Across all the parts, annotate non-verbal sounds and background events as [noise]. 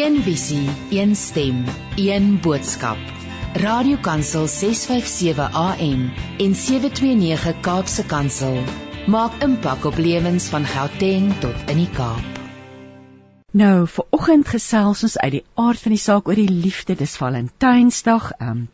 Een visie, een stem, een boodskap. Radiokansel 657 AM en 729 Kaapse Kansel maak impak op lewens van Gauteng tot in die Kaap. Nou, vir oggend gesels ons uit die aard van die saak oor die liefde. Dis Valentynsdag. Ehm um,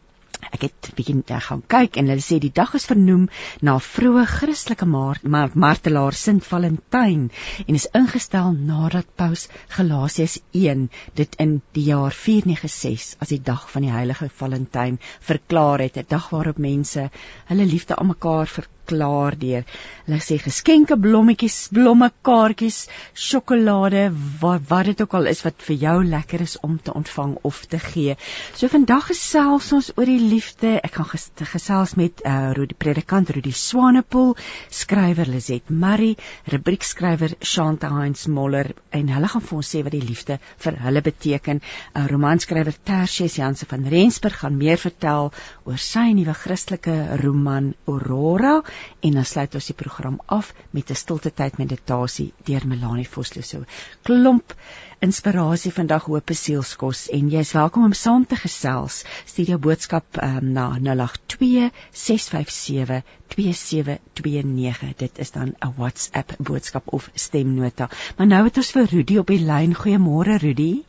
ek het bietjie uh, gaan kyk en hulle sê die dag is vernoem na vroeë Christelike maar, maar, martelaar Sint Valentyn en is ingestel nadat Paus Galasiërs 1 dit in die jaar 496 as die dag van die heilige Valentyn verklaar het, 'n dag waarop mense hulle liefde aan mekaar verklaar klaar deur. Hulle sê geskenke blommetjies, blomme, kaartjies, sjokolade, wat wat dit ook al is wat vir jou lekker is om te ontvang of te gee. So vandag gesels ons oor die liefde. Ek gaan gesels met uh Rudi predikant Rudi Swanepoel, skrywer Lizet Murray, rubriekskrywer Shanta Heinz Moller en hulle gaan vir ons sê wat die liefde vir hulle beteken. uh, Romanskrywer Tertius Janse van Rensburg gaan meer vertel oor sy nuwe Christelike roman Aurora en dan sluit ons die program af met 'n stilte tyd meditasie deur Melanie Vosloo. Klomp inspirasie vandag hoop sielskos en jy is welkom om saam te gesels. Stuur jou boodskap um, na 082 657 2729. Dit is dan 'n WhatsApp boodskap of stemnota. Maar nou het ons vir Rudy op die lyn. Goeiemôre Rudy.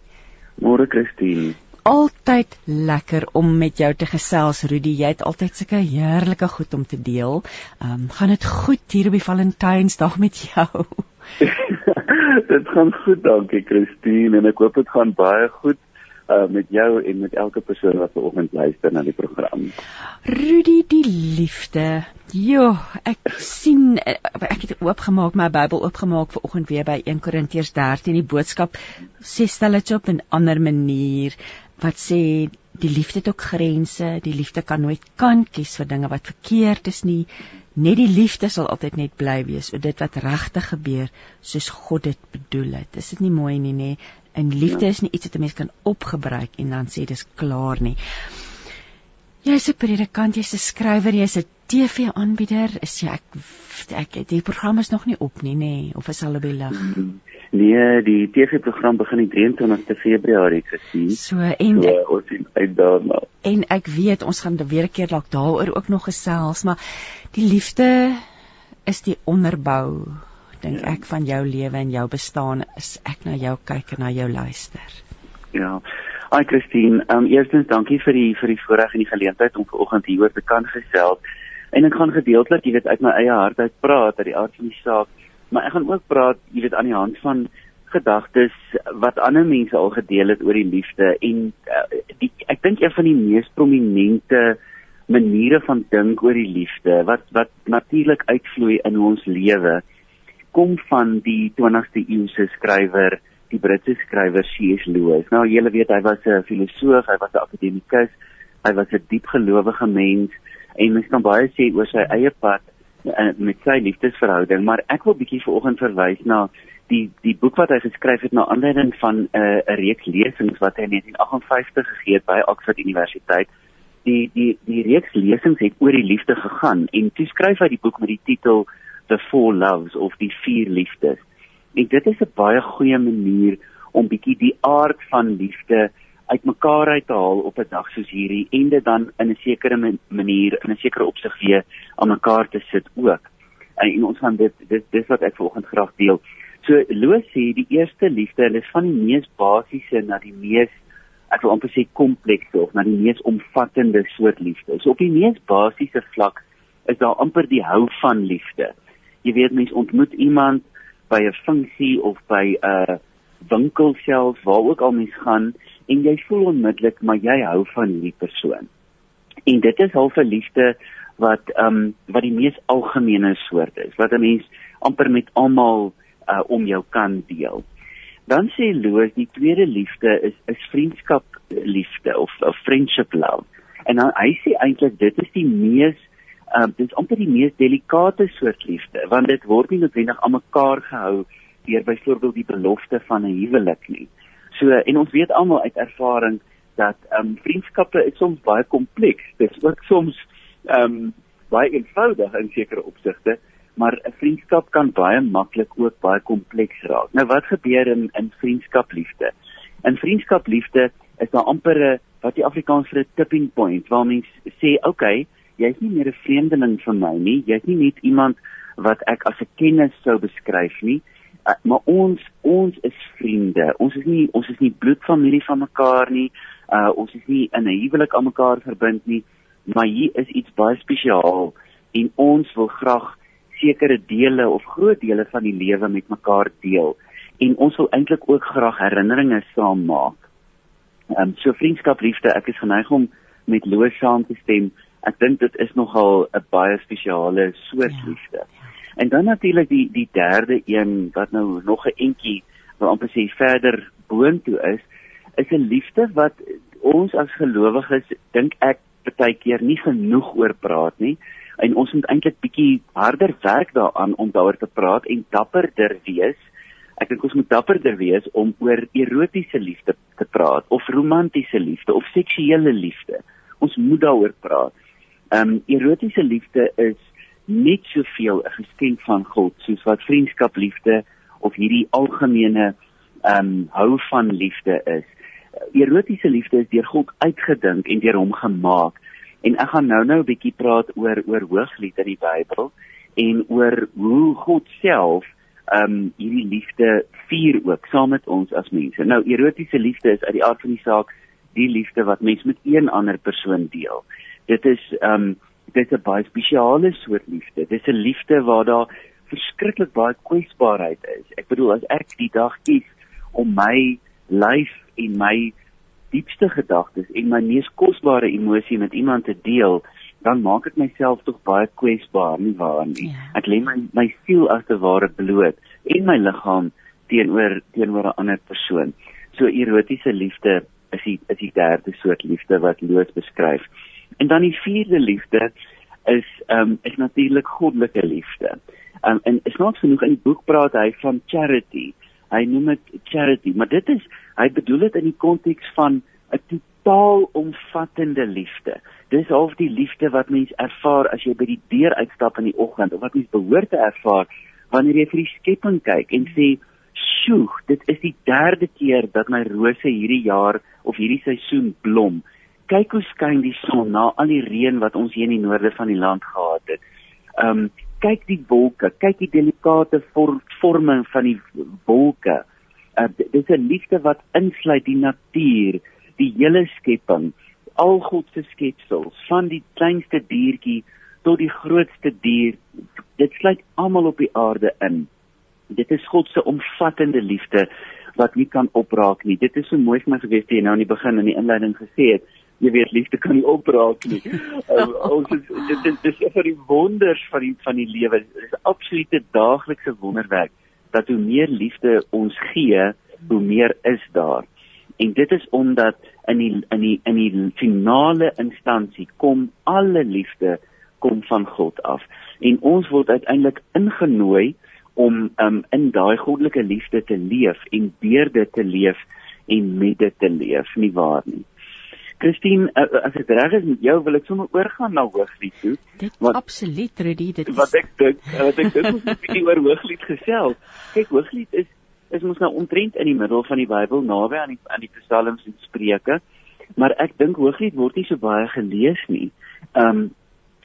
Môre Christine altyd lekker om met jou te gesels Rudy. Jy het altyd sulke heerlike goed om te deel. Ehm um, gaan dit goed hier op die Valentynsdag met jou? [laughs] dit gaan goed, dankie Christine en ek hoop dit gaan baie goed uh met jou en met elke persoon wat vanoggend luister na die program. Rudy die liefde. Jo, ek sien ek het oopgemaak my Bybel oopgemaak vanoggend weer by 1 Korintiërs 13 die boodskap sê stel dit op 'n ander manier wat sê die liefde het ook grense, die liefde kan nooit kan kies vir dinge wat verkeerd is nie. Net die liefde sal altyd net bly wees oor dit wat regtig gebeur soos God dit bedoel het. Is dit nie mooi nie nê? En liefde ja. is nie iets wat 'n mens kan opgebruik en dan sê dis klaar nie. Jy's 'n predikant, jy's 'n skrywer, jy's 'n TV-aanbieder. Is jy ek ek die program is nog nie op nie nê of is al op die? Mm-hmm. [laughs] Nee, die TV-program begin die 23ste Februarie gesien. So en so, ons sien uit daarna. En ek weet ons gaan weer 'n keer dalk daaroor ook nog gesels, maar die liefde is die onderbou dink ja. ek van jou lewe en jou bestaan is ek na jou kyk en na jou luister. Ja. Ai Christine, um, eerstens dankie vir die vir die voorreg en die geleentheid om vanoggend hieroor te kan gesels. En ek gaan gedeeltelik, jy weet, uit my eie hart uit praat uit die aard van die saak maar ek gaan ook praat, jy weet, aan die hand van gedagtes wat ander mense al gedeel het oor die liefde en uh, die, ek dink een van die mees prominente maniere van dink oor die liefde wat wat natuurlik uitvloei in ons lewe kom van die 20ste eeuse skrywer, die Britse skrywer C.S. Lewis. Nou julle weet hy was 'n filosoof, hy was 'n akademikus, hy was 'n diep gelowige mens en mens kan baie sê oor sy eie pad uh, met sy liefdesverhouding, maar ek wil bietjie vanoggend verwys na die die boek wat hy geskryf het na aanleiding van 'n uh, 'n reeks lesings wat hy in 1958 gegee het by Oxford Universiteit. Die die die reeks lesings het oor die liefde gegaan en toe skryf hy die boek met die titel The Four Loves of die vier liefdes. En dit is 'n baie goeie manier om bietjie die aard van liefde uitmekaar uit te haal op 'n dag soos hierdie en dit dan in 'n sekere manier in 'n sekere opsig weer aan mekaar te sit ook. En, en ons gaan dit dis dis wat ek vanoggend graag deel. So Loos sê die eerste liefde is van die mees basiese na die mees ek wil amper sê komplekse of na die mees omvattende soort liefde. So op die mees basiese vlak is daar amper die hou van liefde. Jy weet mens ontmoet iemand by 'n funksie of by 'n winkel self waar ook al mens gaan en jy voel onmiddellik maar jy hou van hierdie persoon. En dit is half 'n liefde wat ehm um, wat die mees algemene soort is, wat 'n mens amper met almal uh, om jou kan deel. Dan sê Loos die tweede liefde is is vriendskap liefde of, of friendship love. En dan hy sê eintlik dit is die mees uh, dit is amper die mees delikate soort liefde want dit word nie noodwendig aan mekaar gehou deur byvoorbeeld die belofte van 'n huwelik nie. So en ons weet almal uit ervaring dat ehm um, vriendskappe is soms baie kompleks. Dit is ook soms ehm um, baie eenvoudig in sekere opsigte, maar 'n vriendskap kan baie maklik ook baie kompleks raak. Nou wat gebeur in in vriendskap liefde? In vriendskap liefde is daar amper 'n wat die Afrikaans vir 'n tipping point waar mens sê, "Oké, okay, jy's nie meer 'n vreemdeling vir my nie. Jy's nie net iemand wat ek as 'n kennis sou beskryf nie, uh, maar ons ons is vriende. Ons is nie ons is nie bloedfamilie van mekaar nie. Uh ons is nie in 'n huwelik aan mekaar verbind nie, maar hier is iets baie spesiaal en ons wil graag sekere dele of groot dele van die lewe met mekaar deel en ons wil eintlik ook graag herinneringe saam maak. Ehm um, so vriendskap liefde, ek is geneig om met Loos saam te stem. Ek dink dit is nogal 'n baie spesiale soort ja, liefde. Ja. En dan natuurlik die die derde een wat nou nog 'n entjie wil amper sê verder boontoe is, is 'n liefde wat ons as gelowiges dink ek baie keer nie genoeg oor praat nie en ons moet eintlik bietjie harder werk daaraan om daaroor te praat en dapperder wees. Ek dink ons moet dapperder wees om oor erotiese liefde te praat of romantiese liefde of seksuele liefde. Ons moet daaroor praat. Ehm um, erotiese liefde is net soveel 'n geskenk van God soos wat vriendskap liefde of hierdie algemene ehm um, hou van liefde is. Erotiese liefde is deur God uitgedink en deur hom gemaak. En ek gaan nou-nou 'n bietjie praat oor oor Hooglied in die Bybel en oor hoe God self ehm um, hierdie liefde vier ook saam met ons as mense. Nou erotiese liefde is uit die aard van die saak die liefde wat mens met een ander persoon deel. Dit is ehm um, dit is 'n baie spesiale soort liefde. Dit is 'n liefde waar daar verskriklik baie kwesbaarheid is. Ek bedoel as ek die dag kies om my lyf en my diepste gedagtes en my mees kosbare emosie met iemand te deel, dan maak ek myself tog baie kwesbaar, nie waar nie? Ja. Ek lê my my siel as te ware bloot en my liggaam teenoor teenoor 'n ander persoon. So erotiese liefde is die is die derde soort liefde wat Loos beskryf. En dan die vierde liefde is ehm um, is natuurlik goddelike liefde. Ehm um, en is nog genoeg in die boek praat hy van charity. Hy noem dit charity, maar dit is hy bedoel dit in die konteks van 'n totaal omvattende liefde. Dis half die liefde wat mens ervaar as jy by die deur uitstap in die oggend of wat mens behoort te ervaar wanneer jy vir die skepping kyk en sê, "Sjoe, dit is die derde keer dat my rose hierdie jaar of hierdie seisoen blom." Kyk hoe skyn die son na al die reën wat ons hier in die noorde van die land gehad het. Um kyk die wolke, kyk die delikate vorm, vorming van die wolke. Uh, dit is 'n liefde wat insluit die natuur, die hele skepping, al God se skepsels, van die kleinste diertjie tot die grootste dier. Dit sluit almal op die aarde in. Dit is God se omvattende liefde wat nie kan opraak nie. Dit is so mooi vir my gewees toe jy nou in die begin in die inleiding gesê het jy weet liefde kan nie opraak nie. Um, [laughs] ons is dit is dis vir die wonders van die van die lewe. Dit is 'n absolute daaglikse wonderwerk dat hoe meer liefde ons gee, hoe meer is daar. En dit is omdat in die in die in die finale instansie kom alle liefde kom van God af. En ons word uiteindelik ingenooi om um, in daai goddelike liefde te leef en deur dit te leef en met dit te leef, nie waar nie? Christine, uh, as dit reg is met jou, wil ek sommer oorgaan na Hooglied toe. Dit wat, absoluut, Rudy, dit is Wat ek dink, wat ek dink ons moet 'n bietjie oor Hooglied gesels. Kyk, Hooglied is is mos nou omtrent in die middel van die Bybel, naby aan die aan die Psalms en Spreuke. Maar ek dink Hooglied word nie so baie gelees nie. Um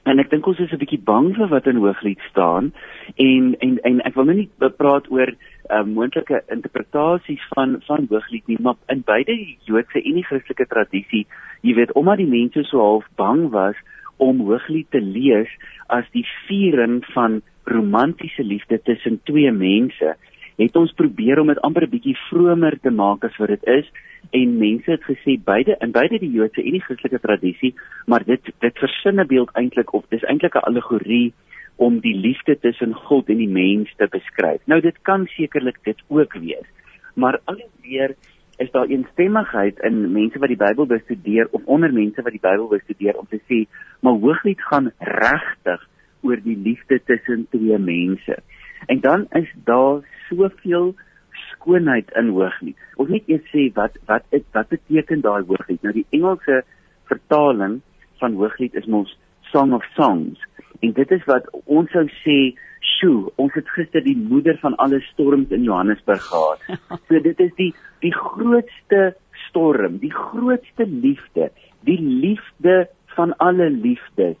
en ek dink ons is 'n bietjie bang vir wat in Hooglied staan. En en en ek wil nou nie praat oor uh, moontlike interpretasies van van Hooglied nie maar in beide die Joodse en die Christelike tradisie jy weet omdat die mense so half bang was om Hooglied te lees as die viering van romantiese liefde tussen twee mense het ons probeer om dit amper 'n bietjie vromer te maak as wat dit is en mense het gesê beide in beide die Joodse en die Christelike tradisie maar dit dit versinne beeld eintlik of dis eintlik 'n allegorie om die liefde tussen God en die mens te beskryf. Nou dit kan sekerlik dit ook wees. Maar alweer is daar eensstemmigheid in mense wat die Bybel bestudeer of onder mense wat die Bybel bestudeer om te sê maar Hooglied gaan regtig oor die liefde tussen twee mense. En dan is daar soveel skoonheid in Hooglied. Ons net eers sê wat wat is wat beteken daai Hooglied? Nou die Engelse vertaling van Hooglied is mos Song of Songs En dit is wat ons sou sê, "Sjoe, ons het gister die moeder van alle storms in Johannesburg gehad." [laughs] So dit is die die grootste storm, die grootste liefde, die liefde van alle liefdes,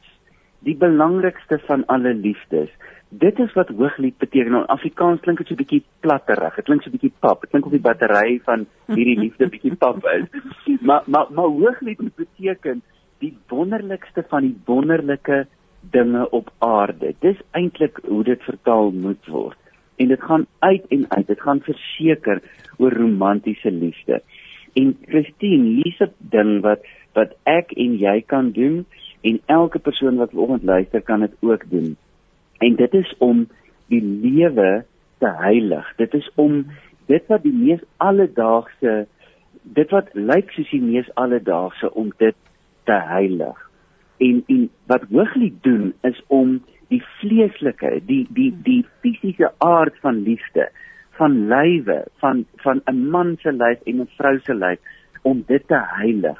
die belangrikste van alle liefdes. Dit is wat hooglied beteken. In Afrikaans klink dit so 'n bietjie platterig. Dit klink so 'n bietjie pap. Dit klink of die battery van hierdie liefde bietjie pap is. [laughs] Maar maar maar hooglied beteken die wonderlikste van die wonderlike dinge op aarde. Dis eintlik hoe dit vertaal moet word. En dit gaan uit en uit. Dit gaan verseker oor romantiese liefde. En Christine, hier's 'n ding wat wat ek en jy kan doen en elke persoon wat vanoggend luister kan dit ook doen. En dit is om die lewe te heilig. Dit is om dit wat die mees alledaagse dit wat lyk soos die mees alledaagse om dit te heilig. En en wat Hooglied doen is om die vleeslike, die die die fisiese aard van liefde, van lywe, van van 'n man se lyf en 'n vrou se lyf om dit te heilig.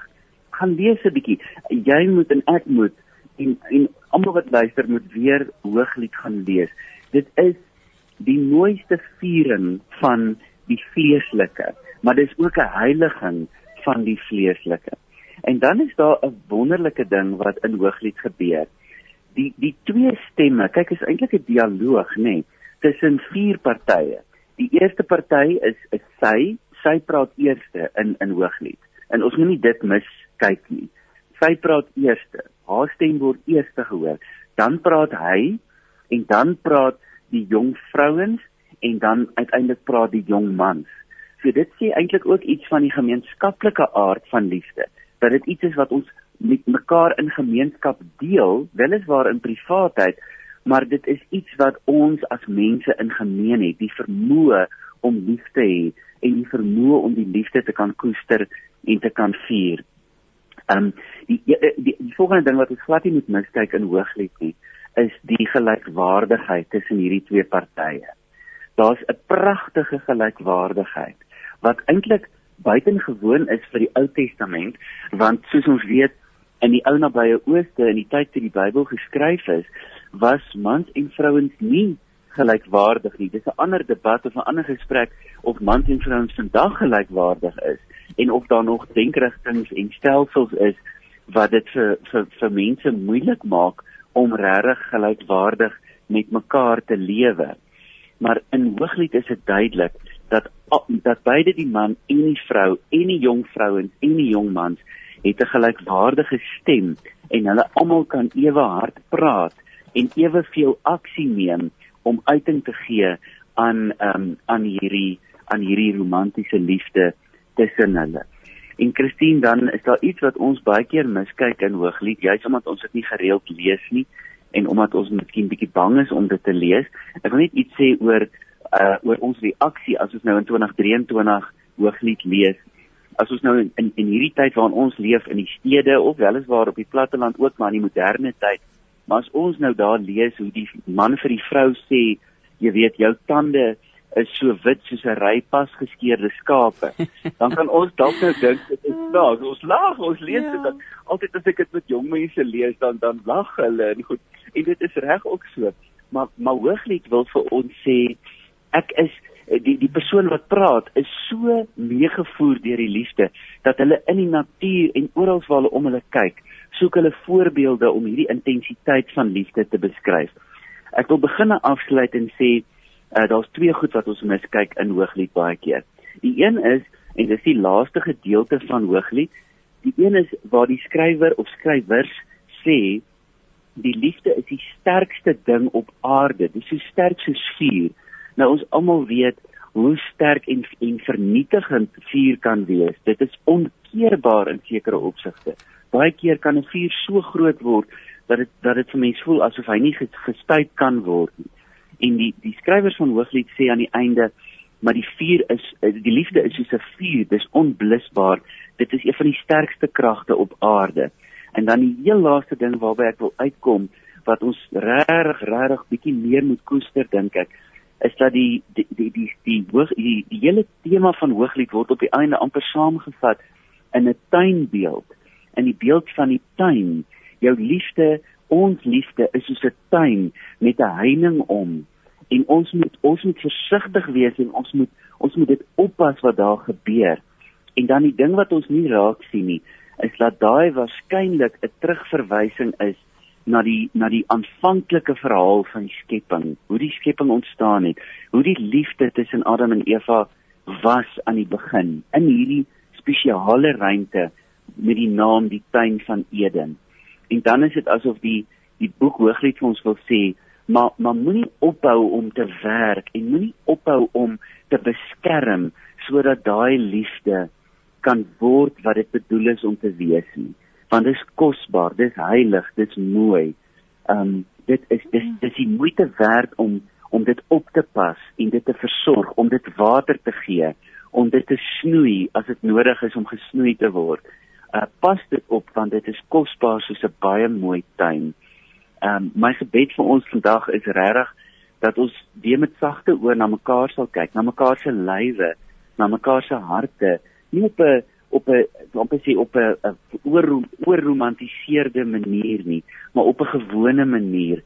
Gaan lees 'n bietjie. Jy moet en ek moet en en almal wat luister moet weer Hooglied gaan lees. Dit is die mooiste viering van die vleeslike, maar dis ook 'n heiliging van die vleeslike. En dan is daar 'n wonderlike ding wat in Hooglied gebeur. Die die twee stemme, kyk is eintlik 'n dialoog, nê, nee, tussen vier partye. Die eerste party is is sy, sy praat eerste in in Hooglied. En ons moenie dit mis kyk nie. Sy praat eerste. Haar stem word eerste gehoor. Dan praat hy en dan praat die jong vrouens en dan uiteindelik praat die jong mans. So dit sê eintlik ook iets van die gemeenskaplike aard van liefde dat dit iets is wat ons met mekaar in gemeenskap deel, weliswaar in privaatheid, maar dit is iets wat ons as mense in gemeen het, die vermoë om lief te hê en die vermoë om die liefde te kan koester en te kan vier. Ehm um, die, die die die volgende ding wat ons glad nie moet miskyk in Hooglied nie, is die gelykwaardigheid tussen hierdie twee partye. Daar's 'n pragtige gelykwaardigheid wat eintlik buitengewoon is vir die Ou Testament want soos ons weet in die ou nabye ooste in die tyd toe die Bybel geskryf is was mans en vrouens nie gelykwaardig nie dis 'n ander debat of 'n ander gesprek of mans en vrouens vandag gelykwaardig is en of daar nog denkrigtinge en stelsels is wat dit vir vir vir mense moeilik maak om regtig gelykwaardig met mekaar te lewe. Maar in hooglied is dit duidelik dat dat beide die man en die vrou en die jong vrouens en die jong mans het 'n gelykwaardige stem en hulle almal kan ewe hard praat en eweveel aksie neem om uiting te gee aan um, aan hierdie aan hierdie romantiese liefde tussen hulle. En Christine dan is daar iets wat ons baie keer miskyk in Hooglied, juis omdat ons dit nie gereeld lees nie en omdat ons miskien bietjie bang is om dit te lees. Ek wil net iets sê oor uh oor ons reaksie as ons nou in 2023 Hooglied lees. As ons nou in in, in hierdie tyd waarin ons leef in die stede of weliswaar op die platteland ook maar in die moderne tyd, maar as ons nou daar lees hoe die man vir die vrou sê, jy weet jou tande is so wit soos 'n ry pas geskeurde skape. [laughs] Dan kan ons dalk nou dink dit is snaaks. Ons lag, ons lees dit ja. altyd as ek dit met jong mense lees dan dan lag hulle en goed. En dit is reg ook so. Maar maar Hooglied wil vir ons sê ek is die die persoon wat praat is so meegevoer deur die liefde dat hulle in die natuur en oral waar hulle om hulle kyk, soek hulle voorbeelde om hierdie intensiteit van liefde te beskryf. Ek wil begin afsluit en sê uh, daar's twee goed wat ons miskyk in Hooglied baie keer. Die een is en dis die laaste gedeelte van Hooglied. Die een is waar die skrywer of skrywers sê die liefde is die sterkste ding op aarde. Dit is so sterk soos vuur. Nou ons almal weet hoe sterk en en vernietigend vuur kan wees. Dit is onkeerbaar in sekere opsigte. Baie keer kan 'n vuur so groot word dat dit dat dit vir mense voel asof hy nie gestuit kan word nie. En die die skrywers van Hooglied sê aan die einde, maar die vuur is die liefde is soos 'n vuur, dis onblusbaar. Dit is een van die sterkste kragte op aarde. En dan die heel laaste ding waarby ek wil uitkom wat ons regtig regtig bietjie meer moet koester dink ek is dat die die die die die hoog die, die hele tema van hooglied word op die einde amper saamgevat in 'n tuinbeeld in die beeld van die tuin jou liefde ons liefde is soos 'n tuin met 'n heining om en ons moet ons moet versigtig wees en ons moet ons moet dit oppas wat daar gebeur. En dan die ding wat ons nie raak sien nie, is dat daai waarskynlik 'n terugverwysing is na die na die aanvanklike verhaal van die skepping, hoe die skepping ontstaan het, hoe die liefde tussen Adam en Eva was aan die begin in hierdie spesiale ruimte met die naam die tuin van Eden. En dan is dit asof die die boek Hooglied vir ons wil sê, maar maar moenie ophou om te werk en moenie ophou om te beskerm sodat daai liefde kan word wat dit bedoel is om te wees nie. Want dit is kosbaar dit is heilig dit is mooi. Um dit is dis dis die moeite werd om om dit op te pas en dit te versorg om dit water te gee om dit te snoei as dit nodig is om gesnoei te word. Uh, pas dit op want dit is kosbaar soos 'n baie mooi tuin Ehm um, my gebed vir ons vandag is regtig dat ons weer met sagte oë na mekaar sal kyk, na mekaar se lywe, na mekaar se harte, nie op 'n op 'n 'n sê op 'n oor oorromantiseerde manier nie, maar op 'n gewone manier,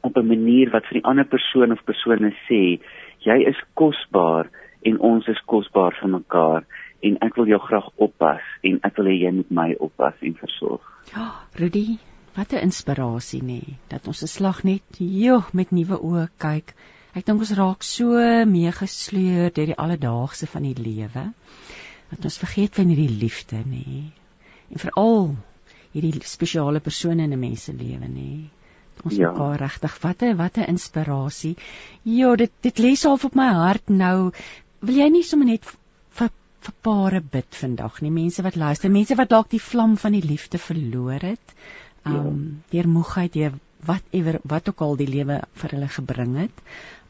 op 'n manier wat vir die ander persoon of persone sê, jy is kosbaar en ons is kosbaar vir mekaar en ek wil jou graag oppas en ek wil hê jy moet my oppas en versorg. Ja, Rudy, Wat 'n inspirasie nê, dat ons 'n slag net joh met nuwe oë kyk. Ek dink ons raak so meegesleur deur die alledaagse van die lewe dat ons vergeet van hierdie liefde nê. En veral hierdie spesiale persone in 'n mens se lewe nê. Ons ja. mekaar regtig wat 'n wat 'n inspirasie. Ja, dit dit lê half op my hart nou. Wil jy nie sommer net vir vir pare bid vandag nie mense wat luister mense wat dalk die vlam van die liefde verloor het um deur moegheid deur whatever wat ook al die lewe vir hulle gebring het.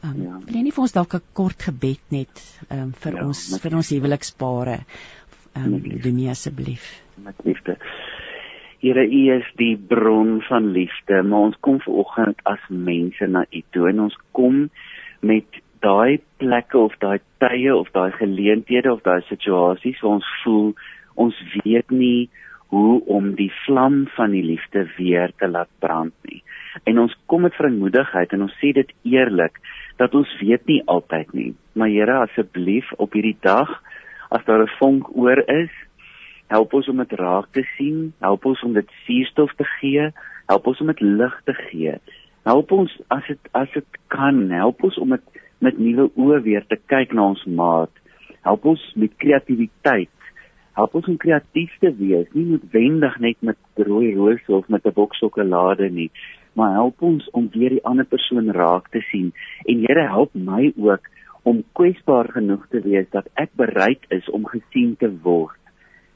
Um ja. wil jy nie vir ons dalk 'n kort gebed net um vir ja, ons vir ons huwelikspare um doen nie asseblief. Met liefde. Here U is die bron van liefde, maar ons kom ver oggend as mense na U toe en ons kom met daai plekke of daai tye of daai geleenthede of daai situasies waar ons voel ons weet nie hoe om die vlam van die liefde weer te laat brand nie. En ons kom met vrymoedigheid en ons sê dit eerlik dat ons weet nie altyd nie. Maar Here, asseblief op hierdie dag as daar 'n vonk oor is, help ons om dit raak te sien, help ons om dit suurstof te gee, help ons om dit lig te gee. Help ons as dit as dit kan, help ons om dit met nuwe oë weer te kyk na ons maat. Help ons met kreatiwiteit help ons om kreatief te wees, nie noodwendig net met rooi rose of met 'n boks sjokolade nie, maar help ons om weer die ander persoon raak te sien en Here help my ook om kwesbaar genoeg te wees dat ek bereid is om gesien te word.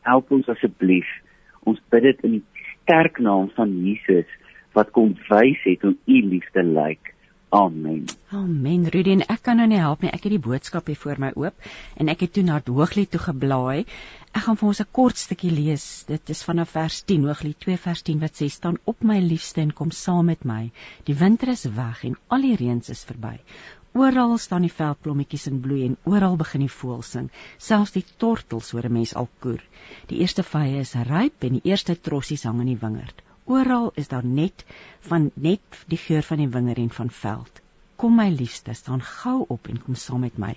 Help ons asseblief. Ons bid dit in die sterk naam van Jesus wat kom wys het hoe U liefde lyk. Amen. Amen. Rudy, en ek kan nou nie help nie. Ek het die boodskap hier voor my oop en ek het toe na Hooglied toe geblaai. Ek gaan vir ons 'n kort stukkie lees. Dit is vanaf vers 10, Hooglied 2 vers 10 wat sê: "Staan op my liefste en kom saam met my. Die winter is weg en al die reën is verby. Oral staan die veldblommetjies in bloei en oral begin die voëls sing. Selfs die tortels hoor 'n mens al koer. Die eerste vye is ryp en die eerste trossies hang in die wingerd." Oral is daar net van net die geur van die wingerd en van veld. Kom my liefste, staan gou op en kom saam met my.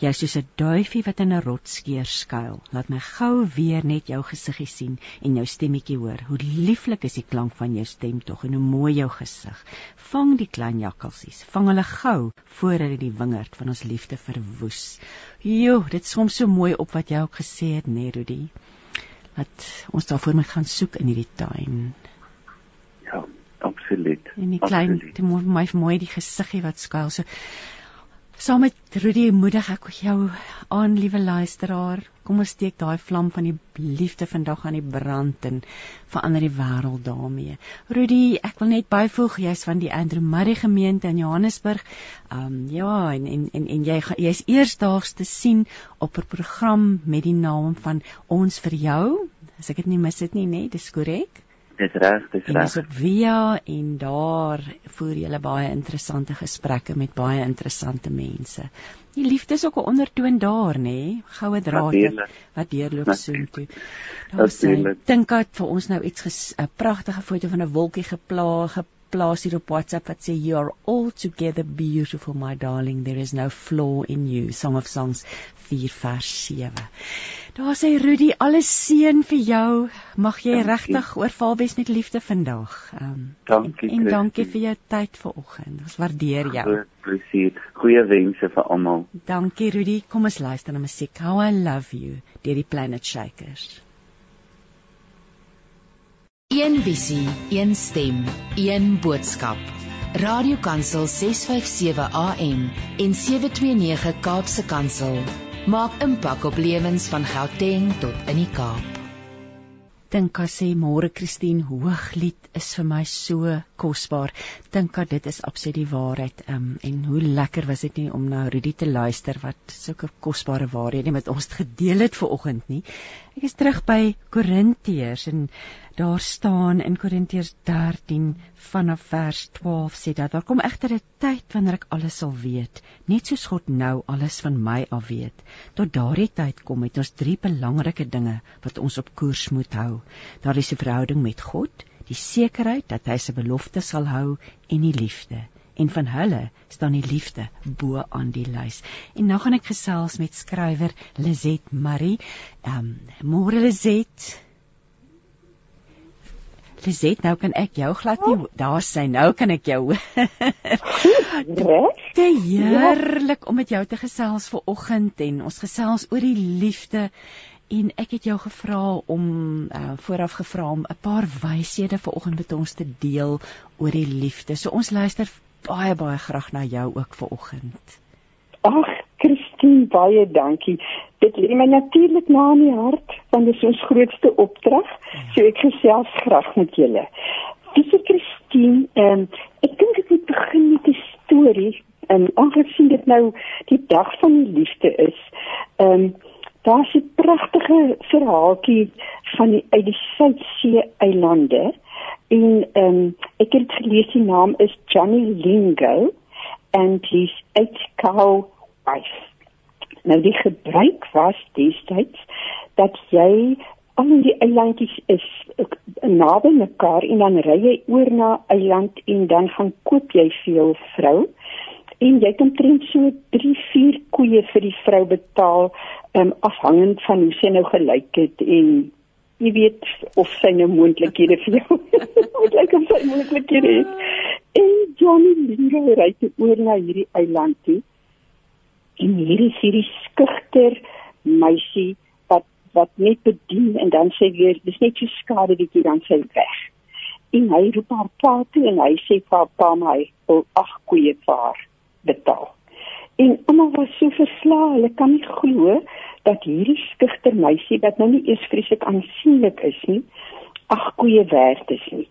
Jy is soos 'n duifie wat in 'n rotskeer skuil. Laat my gou weer net jou gesiggie sien en jou stemmetjie hoor. Hoe lieflik is die klank van jou stem tog en hoe mooi jou gesig. Vang die klein jakkalsies. Vang hulle gou voor hulle die wingerd van ons liefde verwoes. Jo, dit som so mooi op wat jy ook gesê het, Nerudi. Dat ons daarvoor moet gaan soek in hierdie tuin. Absoluut. En die klein, dit moet my mooi die gesiggie wat skuil. So saam met Rudy moedig ek jou aan, liewe luisteraar. Kom ons steek daai vlam van die liefde vandag aan die brand en verander die wêreld daarmee. Rudy, ek wil net byvoeg jy's van die Andrew Murray gemeente in Johannesburg. Um ja, en en en, en jy jy's eersdaags te sien op 'n program met die naam van Ons vir jou. As ek dit nie mis het nie, nê, nee, dis korrek. Dis reg, dis reg. Dis op Via en daar voer jy baie interessante gesprekke met baie interessante mense. Die liefde is ook 'n ondertoon daar, nê? Nee? Goue drade wat deurloop soontoe. Daar sê dink ek vir ons nou iets 'n pragtige foto van 'n wolkie geplaag plaas hier op WhatsApp wat sê you are all together beautiful my darling there is no flaw in you Song of Songs 4 vers 7. Daar sê Rudy alles seën vir jou. Mag jy regtig oorval wees met liefde vandag. Ehm um, dankie en, en dankie vir jou tyd vanoggend. Ons waardeer jou. Presies. Goeie wense vir almal. Dankie Rudy. Kom ons luister na musiek. How I love you deur die Planet Shakers. Een visie, een stem, een boodskap. Radiokansel 657 AM en 729 Kaapse Kansel maak impak op lewens van Gauteng tot in die Kaap. Dink as sê môre Christine Hooglied is vir my so kosbaar. Dink dat dit is absoluut die waarheid. Um, en hoe lekker was dit nie om na Rudy te luister wat sulke kosbare waarhede met ons gedeel het ver oggend nie. Ek is terug by Korintiërs en daar staan in Korintiërs 13 vanaf vers 12 sê dat daar kom egter 'n tyd wanneer ek alles sal weet, net soos God nou alles van my af weet. Tot daardie tyd kom het ons drie belangrike dinge wat ons op koers moet hou. Daar is 'n verhouding met God, die sekerheid dat hy sy beloftes sal hou en die liefde en van hulle staan die liefde bo aan die lys. En nou gaan ek gesels met skrywer Lizet Marie. Ehm um, môre Lizet. Lizet, nou kan ek jou glad nie daar sy nou kan ek jou. [laughs] Regte heerlik om met jou te gesels vir oggend en ons gesels oor die liefde en ek het jou gevra om uh, vooraf gevra om 'n paar wyshede vir oggend met ons te deel oor die liefde. So ons luister baie baie graag na jou ook vir oggend. Ag, Christine, baie dankie. Dit lê my natuurlik na in die hart, want dit is ons grootste opdrag. So ek gesels graag met julle. Dis Christine, ehm ek dink ek moet begin met 'n storie. En aangesien dit nou die dag van die liefde is, ehm um, daar's 'n pragtige verhaaltjie van die uit die Suidsee eilande. En ehm um, ek het gelees die naam is Johnny Lingo and his eight cow wife. Nou die gebruik was destyds dat jy al die eilandjies is naby mekaar en dan ry jy oor na eiland en dan gaan koop jy vir jou vrou en jy kan trend so 3 4 koeie vir die vrou betaal um, afhangend van hoe sy nou gelyk het en jy weet of sy nou moontlikhede vir jou [laughs] moet lyk of sy moontlikhede het. En Johnny Lingo ry te oor na hierdie eiland toe. En hierdie hierdie skugter meisie wat wat net bedien en dan sê weer dis net so skade dat jy dan sê weg. En hy roep haar pa toe en hy sê vir haar pa my wil ag koeie vir haar betaal. En almal was so verslae, hulle kan nie glo dat hierdie skugter meisie wat nou nie eers vreeslik aansienlik is nie, ag koeie werd is nie.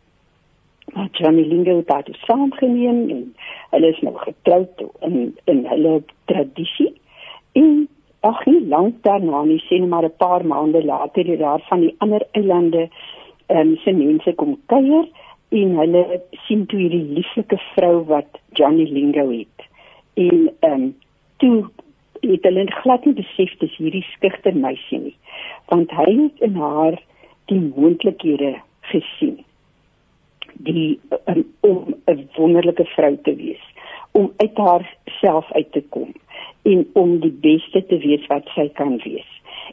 Maar Johnny Lingo het dit saamgeneem en hulle is nou getroud in in hulle tradisie. En ag nie lank daarna nie, sê net maar 'n paar maande later het daar van die ander eilande ehm um, se mense kom kuier en hulle sien toe hierdie lieflike vrou wat Johnny Lingo het. En ehm um, toe het hulle glad nie besef dis hierdie skugter meisie nie want hy het in haar die moontlikhede gesien. Die um, om 'n wonderlike vrou te wees om uit haar self uit te kom en om die beste te wees wat sy kan wees.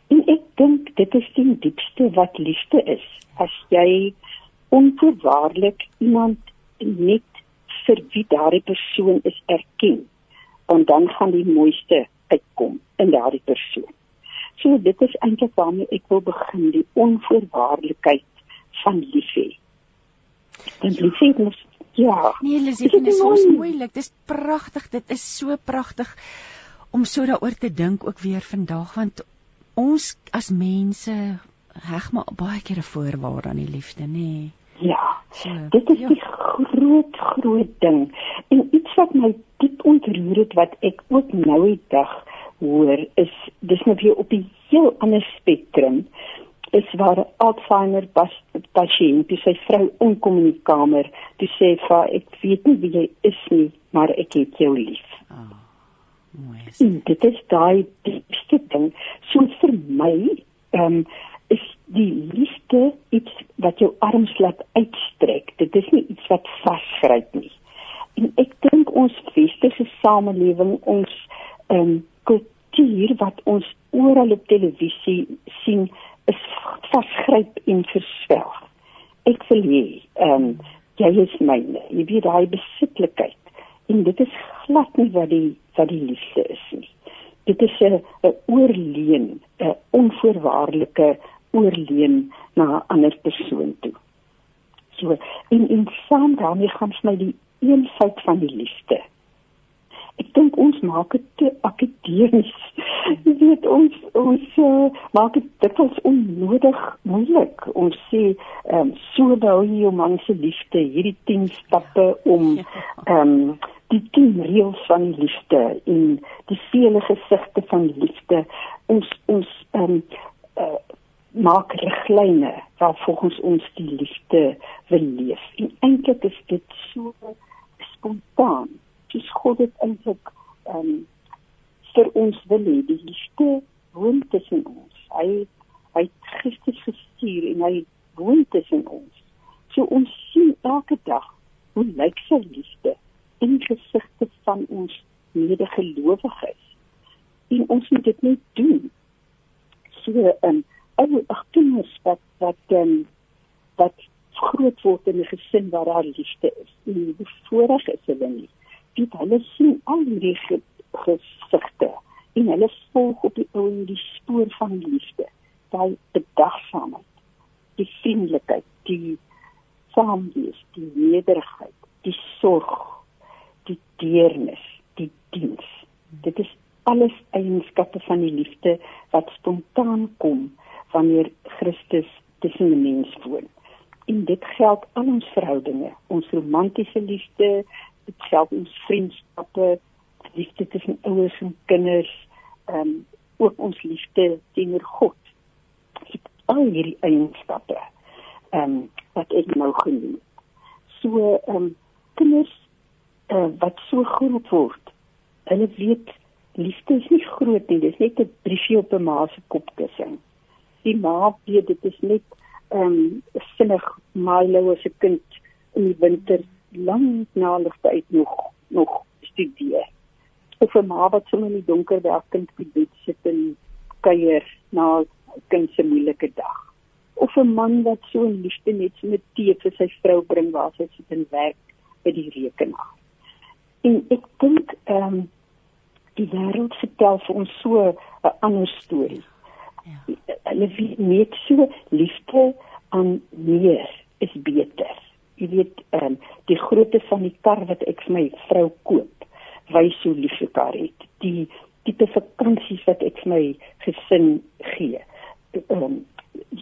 En ek dink dit is die diepste wat liefde is as jy onvoorwaardelik iemand net vir wie daardie persoon is erken en dan gaan die mooiste uitkom in daardie persoon. So dit is eintlik waarmee ek wil begin die onvoorwaardelikheid van liefhe. En liefhe is ja. Nee, Lisie, dit is so moeilik. Dit is pragtig. Dit is so pragtig om so daaroor te dink ook weer vandag want ons as mense heg maar baie keer 'n voorwaarde aan die liefde, nê? Nee. Ja. So, dit is ja. die groot groot ding. En iets wat my diep ontroer het wat ek ook nou die dag hoor is dis nou weer op 'n heel ander spektrum is waar Alzheimer pasiënt, sy vrou inkom in die kamer, toe sê sy ek weet nie wie jy is nie, maar ek het jou lief. Oh, mooi. Dit is daai diepste ding. So vir my, ehm um, is die liefde iets wat jou arms laat uitstrek. Dit is nie iets wat vasgryp nie. En ek dink ons westerse samelewing, ons ehm um, kultuur wat ons oral op televisie sien, is vasgryp en verswelg. Ek wil hê, ehm um, jy is myne. Jy weet daai besitlikheid en dit is glad nie wat die wat die liefde is nie. Dit is 'n oorleen, 'n onvoorwaardelike oorleen na 'n ander persoon toe. So in in saam daarmee gaan my die eenvoud van die liefde ek dink ons maak dit te akademies. [laughs] Jy weet ons ons uh, maak dit dikwels onnodig moeilik. Ons sê ehm um, so bou jy jou man se liefde, hierdie 10 stappe om ehm um, die 10 reëls van liefde en die vele gesigte van liefde. Ons ons ehm um, uh, maak riglyne waar volgens ons die liefde wil leef. En eintlik is dit so spontaan soos God dit eintlik ehm um, vir ons wil hê die liefde woon tussen ons. Hy hy het Christus gestuur en hy woon tussen ons. So ons sien elke dag hoe lyk sy liefde in gesigte van ons medegelowiges. En ons moet dit net doen. So ehm um, ou agters wat wat ehm um, wat groot word in 'n gesin waar daar liefde is. En hoe voorreg is hulle nie. Weet hulle sien al hierdie gesigte en hulle volg op die ou die spoor van liefde. Daai bedagsaamheid die vriendelikheid die saamwees die nederigheid die sorg die deernis die diens. Dit is alles eienskappe van die liefde wat spontaan kom wanneer Christus tussen die mens woon en dit geld al ons verhoudinge ons romantiese liefde dit self ons vriendskappe, liefde tussen ouers en kinders, ehm um, ook ons liefde teenoor God. Dit al hierdie eienskappe ehm um, wat ek nou genoem. So ehm um, kinders uh, wat so groot word, hulle weet liefde is nie groot nie, dit is net 'n briefie op 'n ma se kopkussing. Die ma weet dit is net ehm um, sinnig Milo as 'n kind in die winter lank na ligte uit nog nog studeer. Of 'n ma wat sommer in die donker by haar kind op die bed sit en kuier na 'n kind se moeilike dag. Of 'n man wat so 'n liefde net so met tee vir sy vrou bring waar sy sit en werk by die rekenaar. En ek dink ehm um, die wêreld vertel vir ons so 'n ander storie. Ja. Hulle weet so liefde aan meer is beter. Jy weet ehm um, die grootte van die kar wat ek vir my vrou koop wys hoe lief ek haar het. Die tipe vakansies wat ek vir my gesin gee ehm um,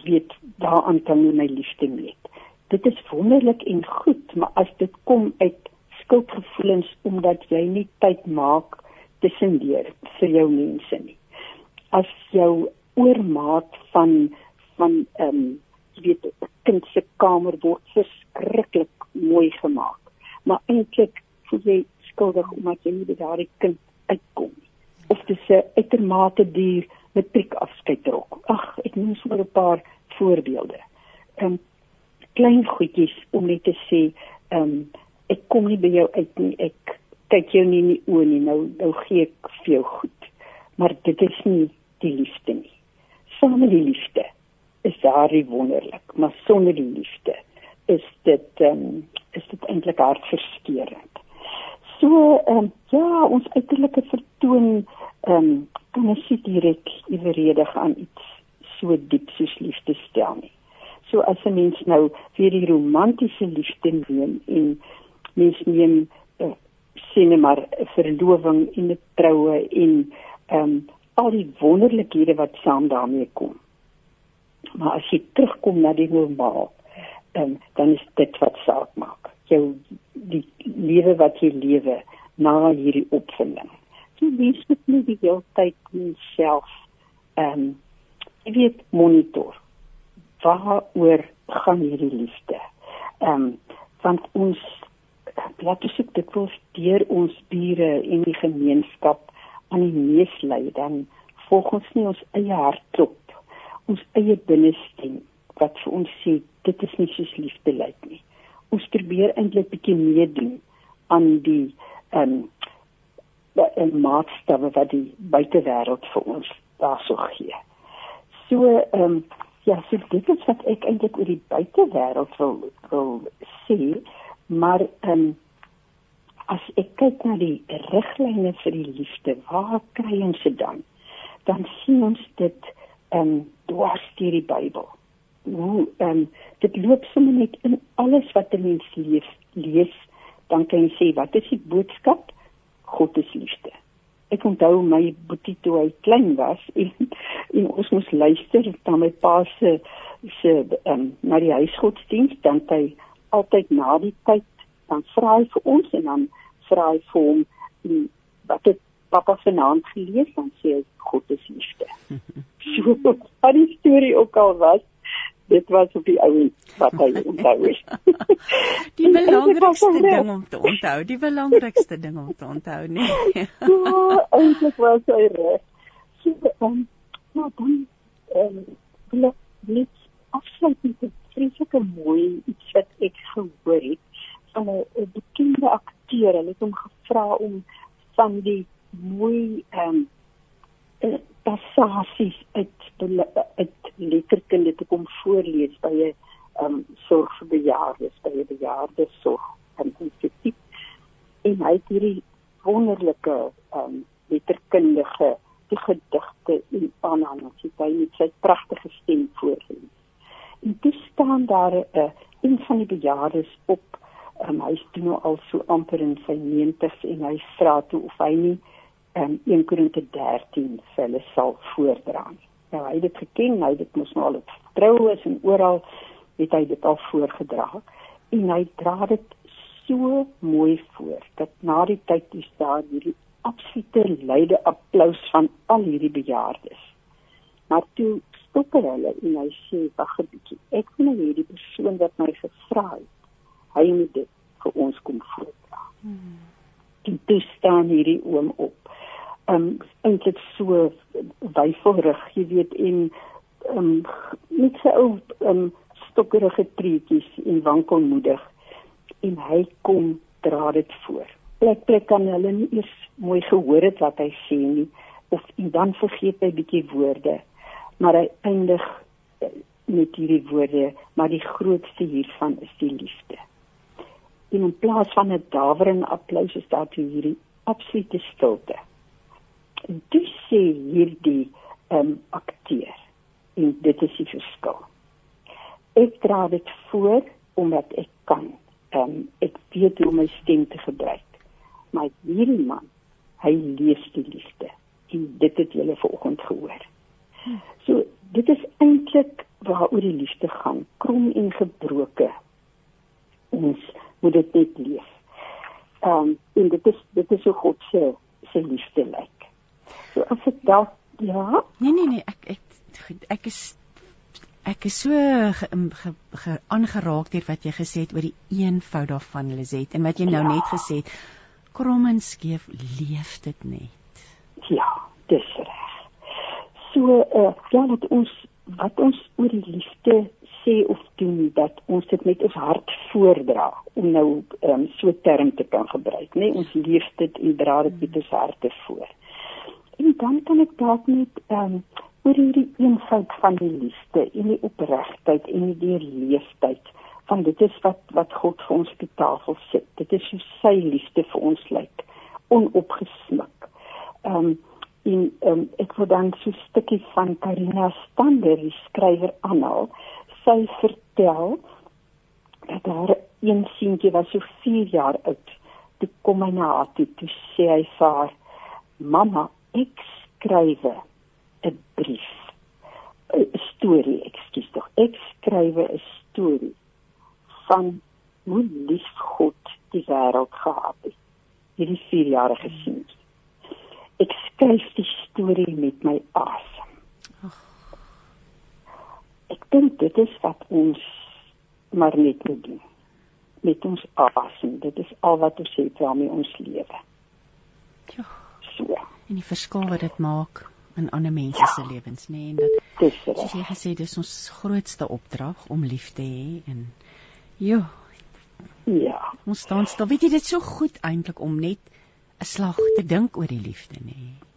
weet daaraan kan jy my liefde meet. Dit is wonderlik en goed maar as dit kom uit skuldgevoelens omdat jy nie tyd maak tussen deur vir jou mense nie. As jou oormaat van van ehm um, jy weet 'n kind se kamer word verskriklik mooi gemaak. Maar eintlik voel jy skuldig omdat jy nie by daardie kind uitkom nie. Of dit se uitermate duur matriek afskeidrok. Ag, ek noem sommer 'n paar voorbeelde. Ehm um, klein goedjies om net te sê, ehm um, ek kom nie by jou uit nie. Ek kyk jou nie in die oë nie. Nou nou gee ek vir jou goed. Maar dit is nie die liefde nie. Saam met die liefde is daardie wonderlik, maar sonder die liefde is dit ehm um, is dit eintlik hartverskeurende. So ehm um, ja, ons uiterlike vertoon ehm um, kan ons nie direk eweredig aan iets so diep soos liefde stel nie. So as 'n mens nou vir die romantiese liefde neem en mens neem uh, sien maar verloving en 'n troue en ehm um, al die wonderlikhede wat saam daarmee kom. Maar as jy terugkom na die normaal um, dan is dit wat saak maak. Jou die lewe wat jy lewe na hierdie opvinding. Jy wees met nie die hele tyd self ehm um, jy weet monitor waaroor gaan hierdie liefde? Ehm um, want ons laat ons dit kos deur ons bure en die gemeenskap aan die neus lei dan volg ons nie ons eie hartklop ons eie binneste wat vir ons sê dit is nie soos liefde lyk nie ons probeer eintlik bietjie meedoen aan die ehm um, en maatstawwe wat die buitewêreld vir ons daarso gee. So ehm um, ja, so dit is wat ek eintlik oor die buitewêreld wil wil sê, maar ehm um, as ek kyk na die riglyne vir die liefde, waar kry ons dit dan? Dan sien ons dit ehm um, dwars deur die Bybel. Hoe ehm um, dit loop sommer net in alles wat 'n mens lees, lees dan kan jy sê wat is die boodskap? God is liefde. Ek onthou my boetie toe hy klein was [laughs] en, en ons moes luister na my pa se se um, na die huisgodsdiens dan hy altyd na die tyd dan vra hy vir ons en dan vra hy vir hom wat het pappa vanaand gelees dan sê hy God is liefde. [laughs] so wat die storie ook al was dit was op die ou wat hy onthou het. [laughs] die belangrikste ding om te onthou, die belangrikste ding om te onthou, nee. [laughs] ja, eintlik was hy reg. So, um, nou dan ehm um, net afsluit met 'n vreeslike mooi iets wat ek gehoor het van 'n bekende akteur. Hulle het hom gevra om van die mooi ehm um, passasies uit uit letterkunde te kom voorlees by 'n um sorg vir bejaardes by 'n bejaarde sorg en instituut en hy het hierdie wonderlike um letterkundige die gedigte in aanhaling sy by met sy pragtige stem voorlees. En dis staan daar 'n uh, een van die bejaardes op um, hy is nou al so amper in sy 90s en hy vra toe of hy nie um, 1 Korinte 13 vir hulle sal voordra. Nou hy het dit geken, hy het dit mos nou al op troues en oral het hy dit al voorgedra en hy dra dit so mooi voor dat na die tyd is daar hierdie absolute luide applous van al hierdie bejaardes. Maar toe stop hulle en hy sê wag 'n bietjie. Ek wil nou hierdie persoon wat my gevra het, hy moet dit vir ons kom voordra. Hmm. Toe staan hierdie oom op um eintlik so wyfelrig, jy weet en um net so ou um stokkerige treetjies en wankelmoedig en hy kom dra dit voor. Plek plek kan hulle nie eers mooi gehoor het wat hy sê nie of en dan vergeet hy bietjie woorde. Maar hy eindig eh, met hierdie woorde, maar die grootste hiervan is die liefde. En in plaas van 'n daverende applous is daar toe hierdie absolute stilte dis sê hierdie ehm um, akteur en dit is die verskil. Ek dra dit voor omdat ek kan. Ehm um, ek weet hoe om my stem te gebruik. Maar hierdie man, hy lees die liefde en dit het julle vanoggend gehoor. So dit is eintlik waaroor die liefde gaan, krom en gebroke. Ons moet dit net leef. Ehm um, en dit is dit is hoe God se se liefde lyk. So as ek dalk ja. Nee nee nee, ek ek ek is ek is so aangeraak deur wat jy gesê het oor die eenvoud daarvan Lizet en wat jy nou ja. net gesê het krom en skeef leef dit net. Ja, dis reg. So uh, ja, dat ons wat ons oor die liefde sê of doen dat ons dit met ons hart voordra om nou um, so term te kan gebruik, nê? Nee? Ons leef dit en dra dit met ons harte voor. En dan kan ek dalk net um, oor hierdie eenvoud van die liefde en die opregtheid en die deurleefdheid van dit is wat wat God vir ons op die tafel sit. Dit is hoe sy liefde vir ons lyk, onopgesmik. Ehm um, en um, ek wil dan so 'n stukkie van Karina Stander, die skrywer aanhaal. Sy vertel dat daar een seentjie was so 4 jaar oud. Toe kom hy na haar toe, toe sê hy vir haar: "Mamma, ek skrywe 'n brief 'n storie ekskuus tog ek skrywe 'n storie van hoe lief God die wêreld gehad het hierdie 4 jaar gesien ek skryf die storie met my asem ek dink dit is wat ons maar net moet doen. Met ons afsien. Dit is al wat ons het waarmee ons lewe. Ja. So. En die verskil wat dit maak in ander mense ja. se lewens, nê, nee, en dat dis soos jy gesê dis ons grootste opdrag om lief te hê en jo. Ja. Ons staan stil. Weet jy dit so goed eintlik om net 'n slag te dink oor die liefde, nê. Nee.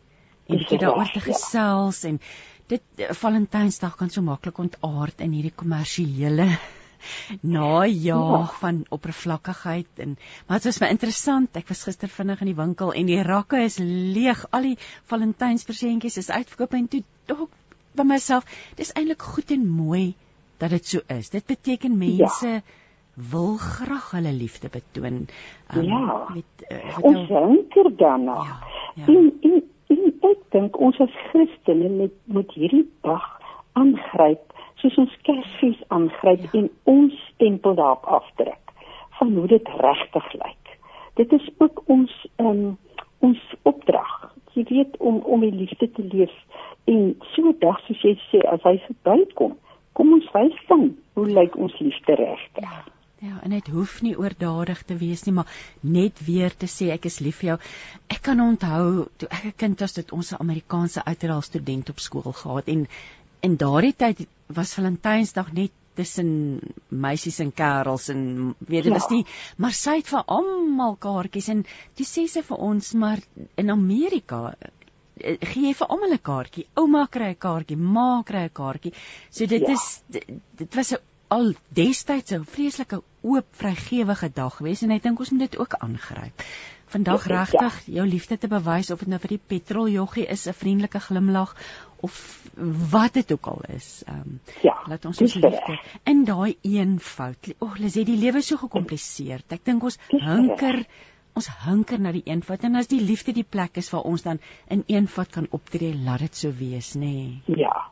En dit daaroor te ja. gesels ja. en dit Valentynsdag kan so maklik ontaard in hierdie kommersiële [laughs] najaag ja. van oppervlakkigheid en maar dit was my interessant ek was gister vinnig in die winkel en die rakke is leeg al die Valentynsversentjies is uitverkoop en toe dog by myself dis eintlik goed en mooi dat dit so is dit beteken mense ja. wil graag hulle liefde betoon um, ja met uh, ons hunker daarna ja, ja. en en en ek dink ons as Christene moet moet hierdie dag aangryp soos ons Kersfees aangryp ja. en ons stempel daarop afdruk van hoe dit regtig lyk. Dit is ook ons um, ons opdrag. Jy weet om om die liefde te leef en so dag soos jy sê as hy verbykom, kom ons wys van hoe lyk ons liefde regtig. Ja. Ja, en dit hoef nie oordadig te wees nie, maar net weer te sê ek is lief vir jou. Ek kan onthou toe ek 'n kind was, het ons 'n Amerikaanse uiteraal student op skool gehad en in daardie tyd was Valentynsdag net tussen meisies en kerels en weet dit ja. was nie maar sy het vir almal kaartjies en toe sê sy vir ons maar in Amerika eh, gee jy vir almal 'n kaartjie ouma kry 'n kaartjie ma kry 'n kaartjie so dit ja. is dit, dit was 'n al destyds 'n vreeslike oop vrygewige dag gewees en ek dink ons moet dit ook aangryp vandag ja, regtig jou liefde te bewys of dit nou vir die petroljoggie is 'n vriendelike glimlag of wat dit ook al is. Ehm um, ja, laat ons ons liefde in daai een fout. O, oh, Lisie, die lewe is so gekompliseer. Ek dink ons hunker ons hunker na die een fout en as die liefde die plek is waar ons dan in een fout kan optree, laat dit so wees, nê. Nee. Ja.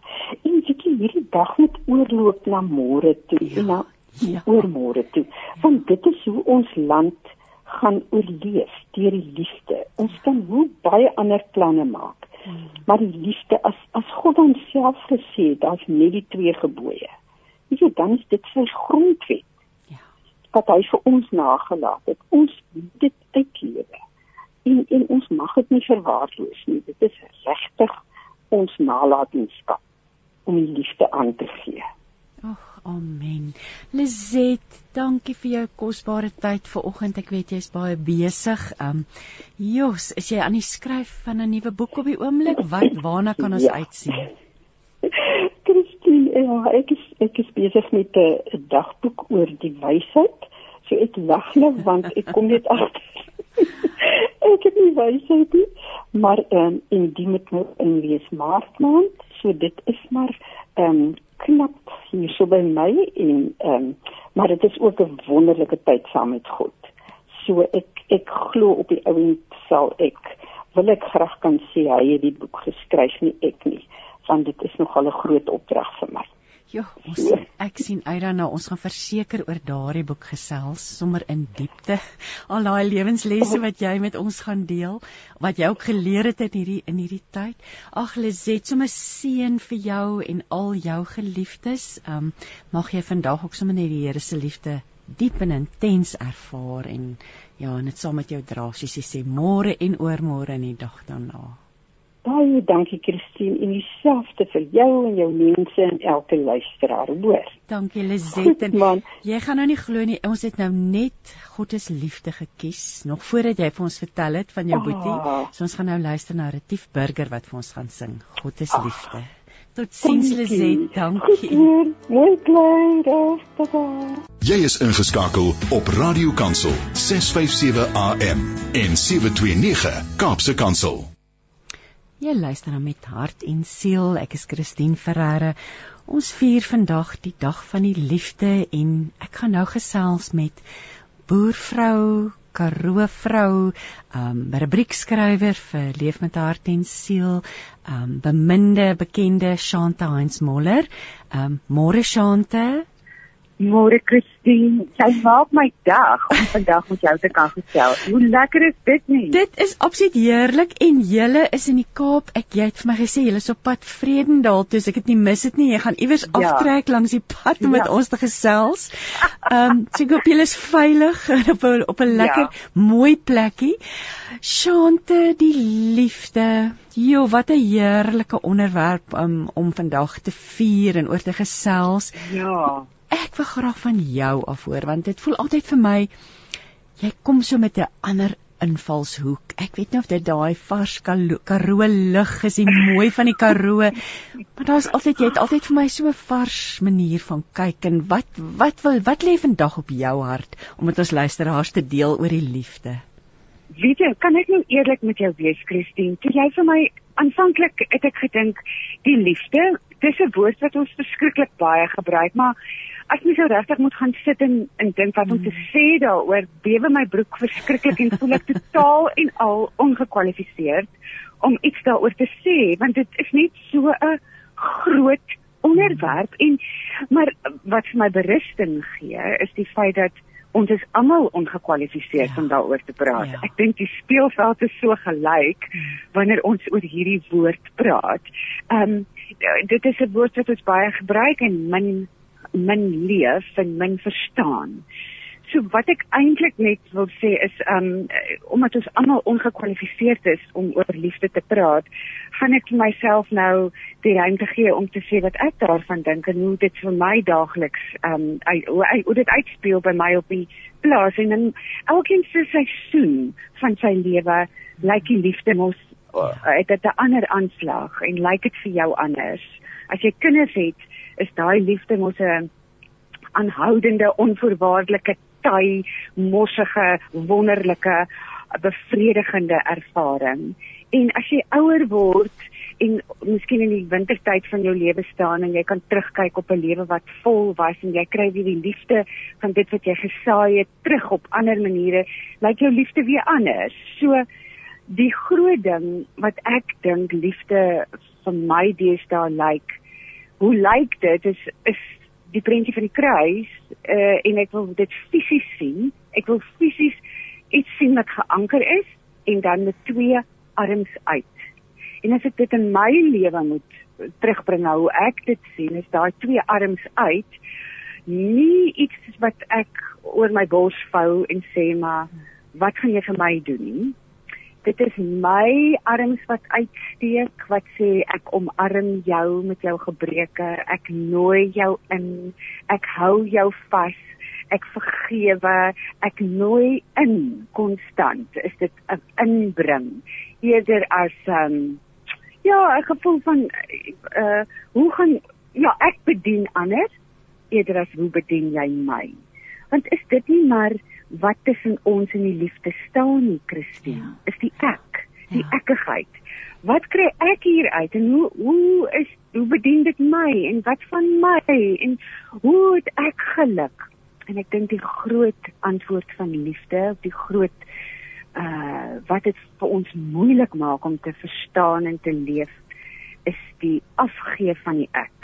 Jy hierdie dag moet oorloop na môre toe ja. en na ja. oormôre toe. Want dit is hoe ons land gaan oorleef deur die liefde. Ons kan hoe baie ander planne maak. Hmm. Maar die liefde as as God homself gesê het, daar's net die twee gebooie. Weet jy, dan is dit sy grondwet. Ja. Wat hy vir ons nagelaat het. Ons dit uitlewe. En en ons mag dit nie verwaarloos nie. Dit is regtig ons nalatenskap om die liefde aan te gee. Ag, amen. Lizet, dankie vir jou kosbare tyd vanoggend. Ek weet jy's baie besig. Um Jos, is jy aan die skryf van 'n nuwe boek op die oomblik? Wat waarna kan ons ja. uitsien? Christine, ja, ek is ek is besig met 'n dagboek oor die wysheid. So ek lag nou want ek kom net agter. [laughs] ek het nie wysheid nie, maar um, en die moet nou in wees maart maand. So dit is maar ehm um, knap hier so by my en ehm um, maar dit is ook 'n wonderlike tyd saam met God. So ek ek glo op die ouend sal ek wil ek graag kan sê hy het die boek geskryf nie ek nie want dit is nogal 'n groot opdrag vir my. Ja, ons ek sien uit daarna ons gaan verseker oor daardie boek gesels sommer in diepte al daai lewenslesse wat jy met ons gaan deel wat jy ook geleer het in hierdie in hierdie tyd. Ag Lizet, sommer seën vir jou en al jou geliefdes. Um, mag jy vandag ook sommer net die Here se liefde diep en intens ervaar en ja, net saam met jou dra, soos jy sê, môre en oormôre en die dag daarna. Baie dankie Christine en dieselfde vir jou en jou mense en elke luisteraar, hoor. Dankie Lisette. Man, jy gaan nou nie glo nie, ons het nou net God se liefde gekies nog voordat jy vir ons vertel het van jou ah. boetie. So ons gaan nou luister na Retief Burger wat vir ons gaan sing. God se ah. liefde. Tot sins Lisette. Dankie. Mooi klein dag. Jy is ingeskakel op Radio Kansel 657 AM en 729 Kaapse Kansel. Jy luister na met hart en siel. Ek is Christine Ferreira. Ons vier vandag die dag van die liefde en ek gaan nou gesels met boervrou Karoo vrou, um rubriekskrywer vir Leef met hart en siel, um beminde bekende Shanta Heinz Moller. Um môre Shanta. Môre Christine, jy maak my dag om vandag met jou te kan gesels. Hoe lekker is dit nie? Dit is absoluut heerlik en julle is in die Kaap. Ek jy het vir my gesê julle is op pad Vredendal toe, so ek het nie mis dit nie. Jy gaan iewers ja. aftrek langs die pad om met ja. ons te gesels. Ehm, um, so ek hoop julle is veilig [laughs] op 'n op 'n lekker ja. mooi plekkie. Shante, die liefde. Jo, wat 'n heerlike onderwerp um, om vandag te vier en oor te gesels. Ja ek wil graag van jou af hoor want dit voel altyd vir my jy kom so met 'n ander invalshoek. Ek weet nie of dit daai vars Karoo lig is, die mooi van die Karoo, maar daar's altyd jy het altyd vir my so 'n vars manier van kyk en wat wat wil wat lê vandag op jou hart om met ons luisteraars te deel oor die liefde? Weet jy, kan ek nou eerlik met jou wees, Christine? Toe jy vir my aanvanklik het ek gedink die liefde, dis 'n woord wat ons verskriklik baie gebruik, maar as mens nou regtig moet gaan sit en en dink wat om te hmm. sê daaroor, bewe my broek verskriklik en voel ek [laughs] totaal en al ongekwalifiseerd om iets daaroor te sê, want dit is net so 'n groot onderwerp en maar wat vir my berusting gee is die feit dat ons is almal ongekwalifiseerd ja. om daaroor te praat. Ja. Ek dink die speelveld is so gelyk wanneer ons oor hierdie woord praat. Ehm um, dit is 'n woord wat ons baie gebruik en min min leef en min verstaan. So wat ek eintlik net wil sê is um omdat ons almal ongekwalifiseerd is om oor liefde te praat, gaan ek myself nou die ruimte gee om te sê wat ek daarvan dink en hoe dit vir my daagliks um hoe, hoe dit uitspeel by my op die plaas en dan elkeen se seisoen van sy lewe lyk die liefde mos het dit 'n ander aanslag en lyk dit vir jou anders. As jy kinders het, is daai liefde mos 'n aanhoudende onvoorwaardelike taai mossige wonderlike bevredigende ervaring. En as jy ouer word en miskien in die wintertyd van jou lewe staan en jy kan terugkyk op 'n lewe wat vol was en jy kry weer die liefde van dit wat jy gesaai het terug op ander maniere lyk jou liefde weer anders. So die groot ding wat ek dink liefde vir my deesdae lyk hoe lyk dit is is die prentjie van die kruis uh, en ek wil dit fisies sien. Ek wil fisies iets sien wat geanker is en dan met twee arms uit. En as ek dit in my lewe moet terugbring hoe ek dit sien is daai twee arms uit nie iets wat ek oor my bors vou en sê maar wat gaan jy vir my doen nie dit is my arms wat uitsteek wat sê ek omarm jou met jou gebreke. Ek nooi jou in. Ek hou jou vas. Ek vergewe. Ek nooi in konstant is dit 'n inbring? Eerder as um ja 'n gevoel van uh hoe gaan ja ek bedien ander. Eerder as hoe bedien jy my? Want is dit nie maar wat tussen ons en die liefde staan nie, Christine, ja. is die ek, die ja. ekkigheid. Wat kry ek hier uit en hoe hoe is hoe bedien dit my en wat van my en hoe het ek geluk? En ek dink die groot antwoord van liefde, die groot uh wat dit vir ons moeilik maak om te verstaan en te leef is die afgee van die ek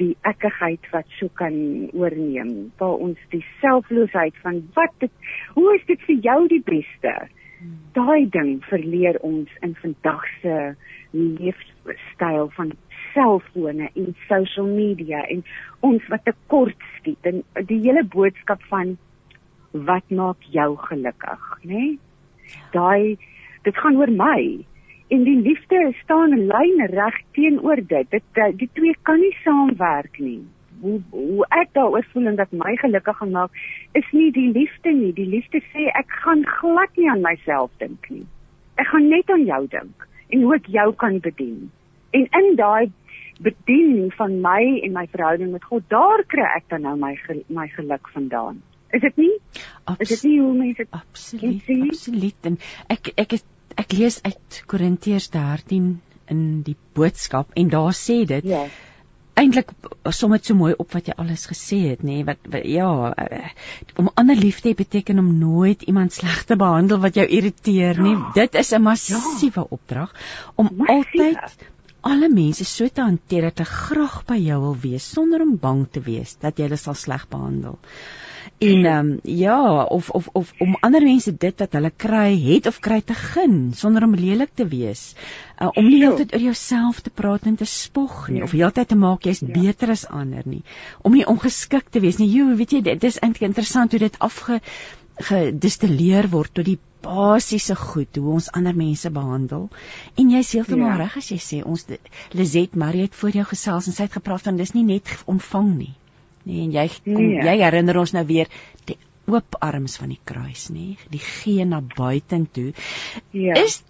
die ekkigheid wat so kan oorneem. Waar ons die selfloosheid van wat dit hoe is dit vir jou die beste? Daai ding verleer ons in vandag se leefstyl van selfone en social media en ons wat te kort skiet en die hele boodskap van wat maak jou gelukkig? Nê nee? daai dit gaan oor my en die liefde staan in lyn reg teenoor dit. Dit die twee kan nie saamwerk nie. Hoe hoe ek daaroor voel en dat my gelukkig gemaak is nie die liefde nie. Die liefde sê ek gaan glad nie aan myself dink nie. Ek gaan net aan jou dink en hoe ek jou kan bedien. En in daai bediening van my en my verhouding met God, daar kry ek dan nou my my geluk vandaan. Is dit nie? Abs is dit nie hoe mense Absoluut. Absoluut. En ek ek is ek lees uit Korintiërs 13 in die boodskap en daar sê dit ja eintlik som dit so mooi op wat jy alles gesê het nê nee, wat, wat ja uh, om ander lief te hê beteken om nooit iemand sleg te behandel wat jou irriteer nie ja. dit is 'n massiewe ja. opdrag om Massieve. altyd alle mense so te hanteer dat hulle graag by jou wil wees sonder om bang te wees dat jy hulle sal sleg behandel. En ehm um, ja, of of of om ander mense dit wat hulle kry het of kry te gun sonder om lelik te wees. Uh, om nie heeltyd oor jouself te praat en te spog nie ja. of heeltyd te maak jy's ja. beter as ander nie. Om nie ongeskik te wees nie. Jy weet jy dit is eintlik interessant hoe dit afge gedistilleer word tot die basiese goed hoe ons ander mense behandel. En jy's heeltemal ja. reg as jy sê ons Lizet Marie het voor jou gesels en sy het gepraat van dis nie net ontvang nie. Nee, en jy kom, nee. jy herinner ons nou weer die oop arms van die kruis, nê? Nee? Die gee na buitentoe. Ja. Is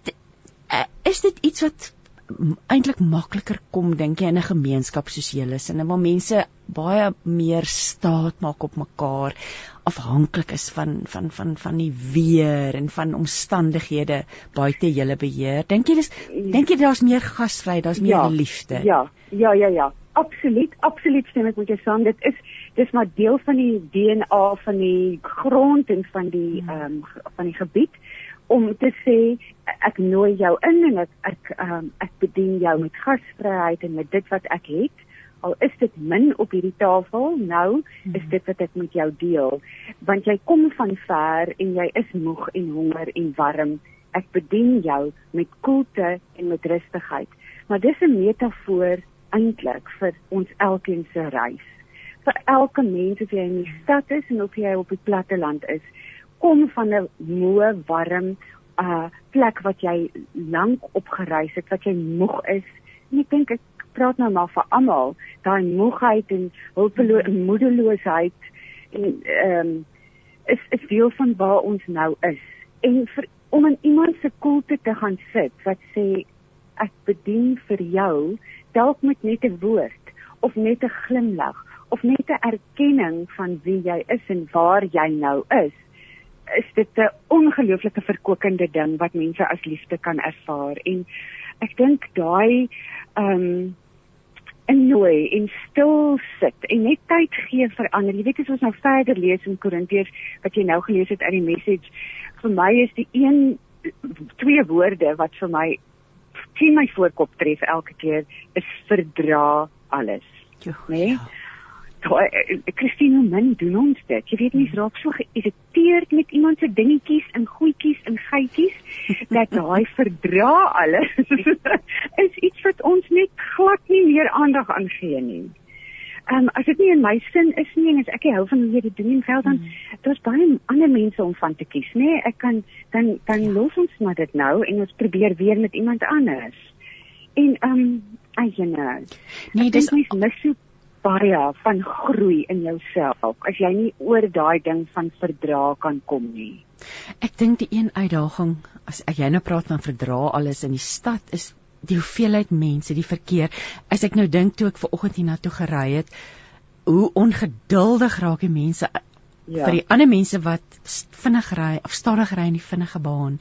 eh, is dit iets wat eintlik makliker kom dink jy in 'n gemeenskap soos julle sin waar mense baie meer staat maak op mekaar afhanklik is van van van van die weer en van omstandighede buite julle beheer dink jy dis dink jy daar's meer gasvry daar's meer ja, liefde ja ja ja ja absoluut absoluut stem ek met jou saam. Dit is dis maar deel van die DNA van die grond en van die hmm. ehm um, van die gebied om te sê ek nooi jou in en ek ek um, ek bedien jou met gasvryheid en met dit wat ek het. Al is dit min op hierdie tafel nou is mhm. dit wat ek met jou deel. Want jy kom van ver en jy is moeg en honger en warm. Ek bedien jou met koelte en met rustigheid. Maar dis 'n metafoor eintlik vir ons elkeen se reis vir elke mens of jy in die stad is en of jy op die platteland is kom van 'n moe, warm uh plek wat jy lank opgereis het, wat jy moeg is. En ek dink ek praat nou maar vir almal, daai moegheid en hulpeloosheid moedeloosheid en ehm um, is is deel van waar ons nou is. En vir om in iemand se koelte te gaan sit wat sê ek bedien vir jou, dalk met net 'n woord of net 'n glimlag of net 'n erkenning van wie jy is en waar jy nou is is dit 'n ongelooflike verkokende ding wat mense as liefde kan ervaar en ek dink daai ehm um, innooi en stil sit en net tyd gee vir ander. Jy weet as ons nou verder lees in Korintiërs wat jy nou gelees het uit die message, vir my is die een twee woorde wat vir my teen my voorkop tref elke keer is verdra alles. Ja. Nee? Ja eh, Christine min doen ons dit. Jy weet mens hmm. raak so geïrriteerd met iemand se dingetjies en goedjies en geitjies dat [laughs] daai verdra alles [laughs] is iets wat ons net glad nie meer aandag aan gee nie. Ehm um, as dit nie in my sin is nie en as ek hou van hoe jy dit doen in veld dan mm. daar's baie ander mense om van te kies, nê? Nee, ek kan dan dan ja. los ons maar dit nou en ons probeer weer met iemand anders. En ehm um, ayene. Nee, dis mis so baie van groei in jouself as jy nie oor daai ding van verdra kan kom nie. Ek dink die een uitdaging as, as jy nou praat van verdra alles in die stad is die hoeveelheid mense, die verkeer. As ek nou dink toe ek ver oggend hiernatoe gery het, hoe ongeduldig raak die mense ja. vir die ander mense wat vinnig ry of stadig ry in die vinnige baan.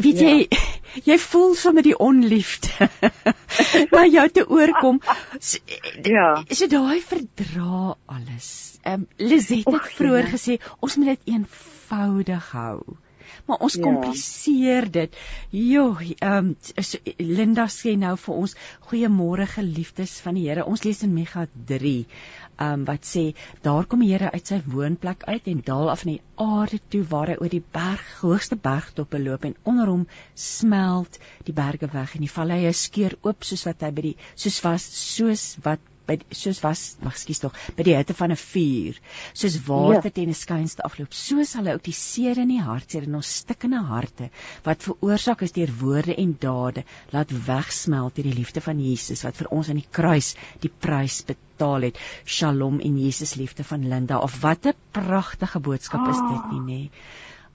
Weet ja. jy, [laughs] jy voel sommer die onliefde [laughs] na jou te oorkom. So, ja. So daai verdra alles. Ehm um, Lizette het vroeër ja. gesê ons moet dit eenvoudig hou. Maar ons ja. kompliseer dit. Jo, ehm um, so, Linda sê nou vir ons goeiemôre geliefdes van die Here. Ons lees in Mega 3 um, wat sê daar kom die Here uit sy woonplek uit en daal af in die aarde toe waar hy oor die berg hoogste bergtoppe loop en onder hom smelt die berge weg en die valleie skeur oop soos wat hy by die soos was soos wat by soos was mag skuis tog by die hitte van 'n vuur soos water ja. teen 'n skynste afloop so sal hy ook die seer in die hart seer in ons stikkende harte wat veroorsaak is deur woorde en dade laat wegsmelt deur die liefde van Jesus wat vir ons aan die kruis die prys betaal het. Shalom en Jesus liefde van Linda of wat 'n pragtige boodskap is dit nie nê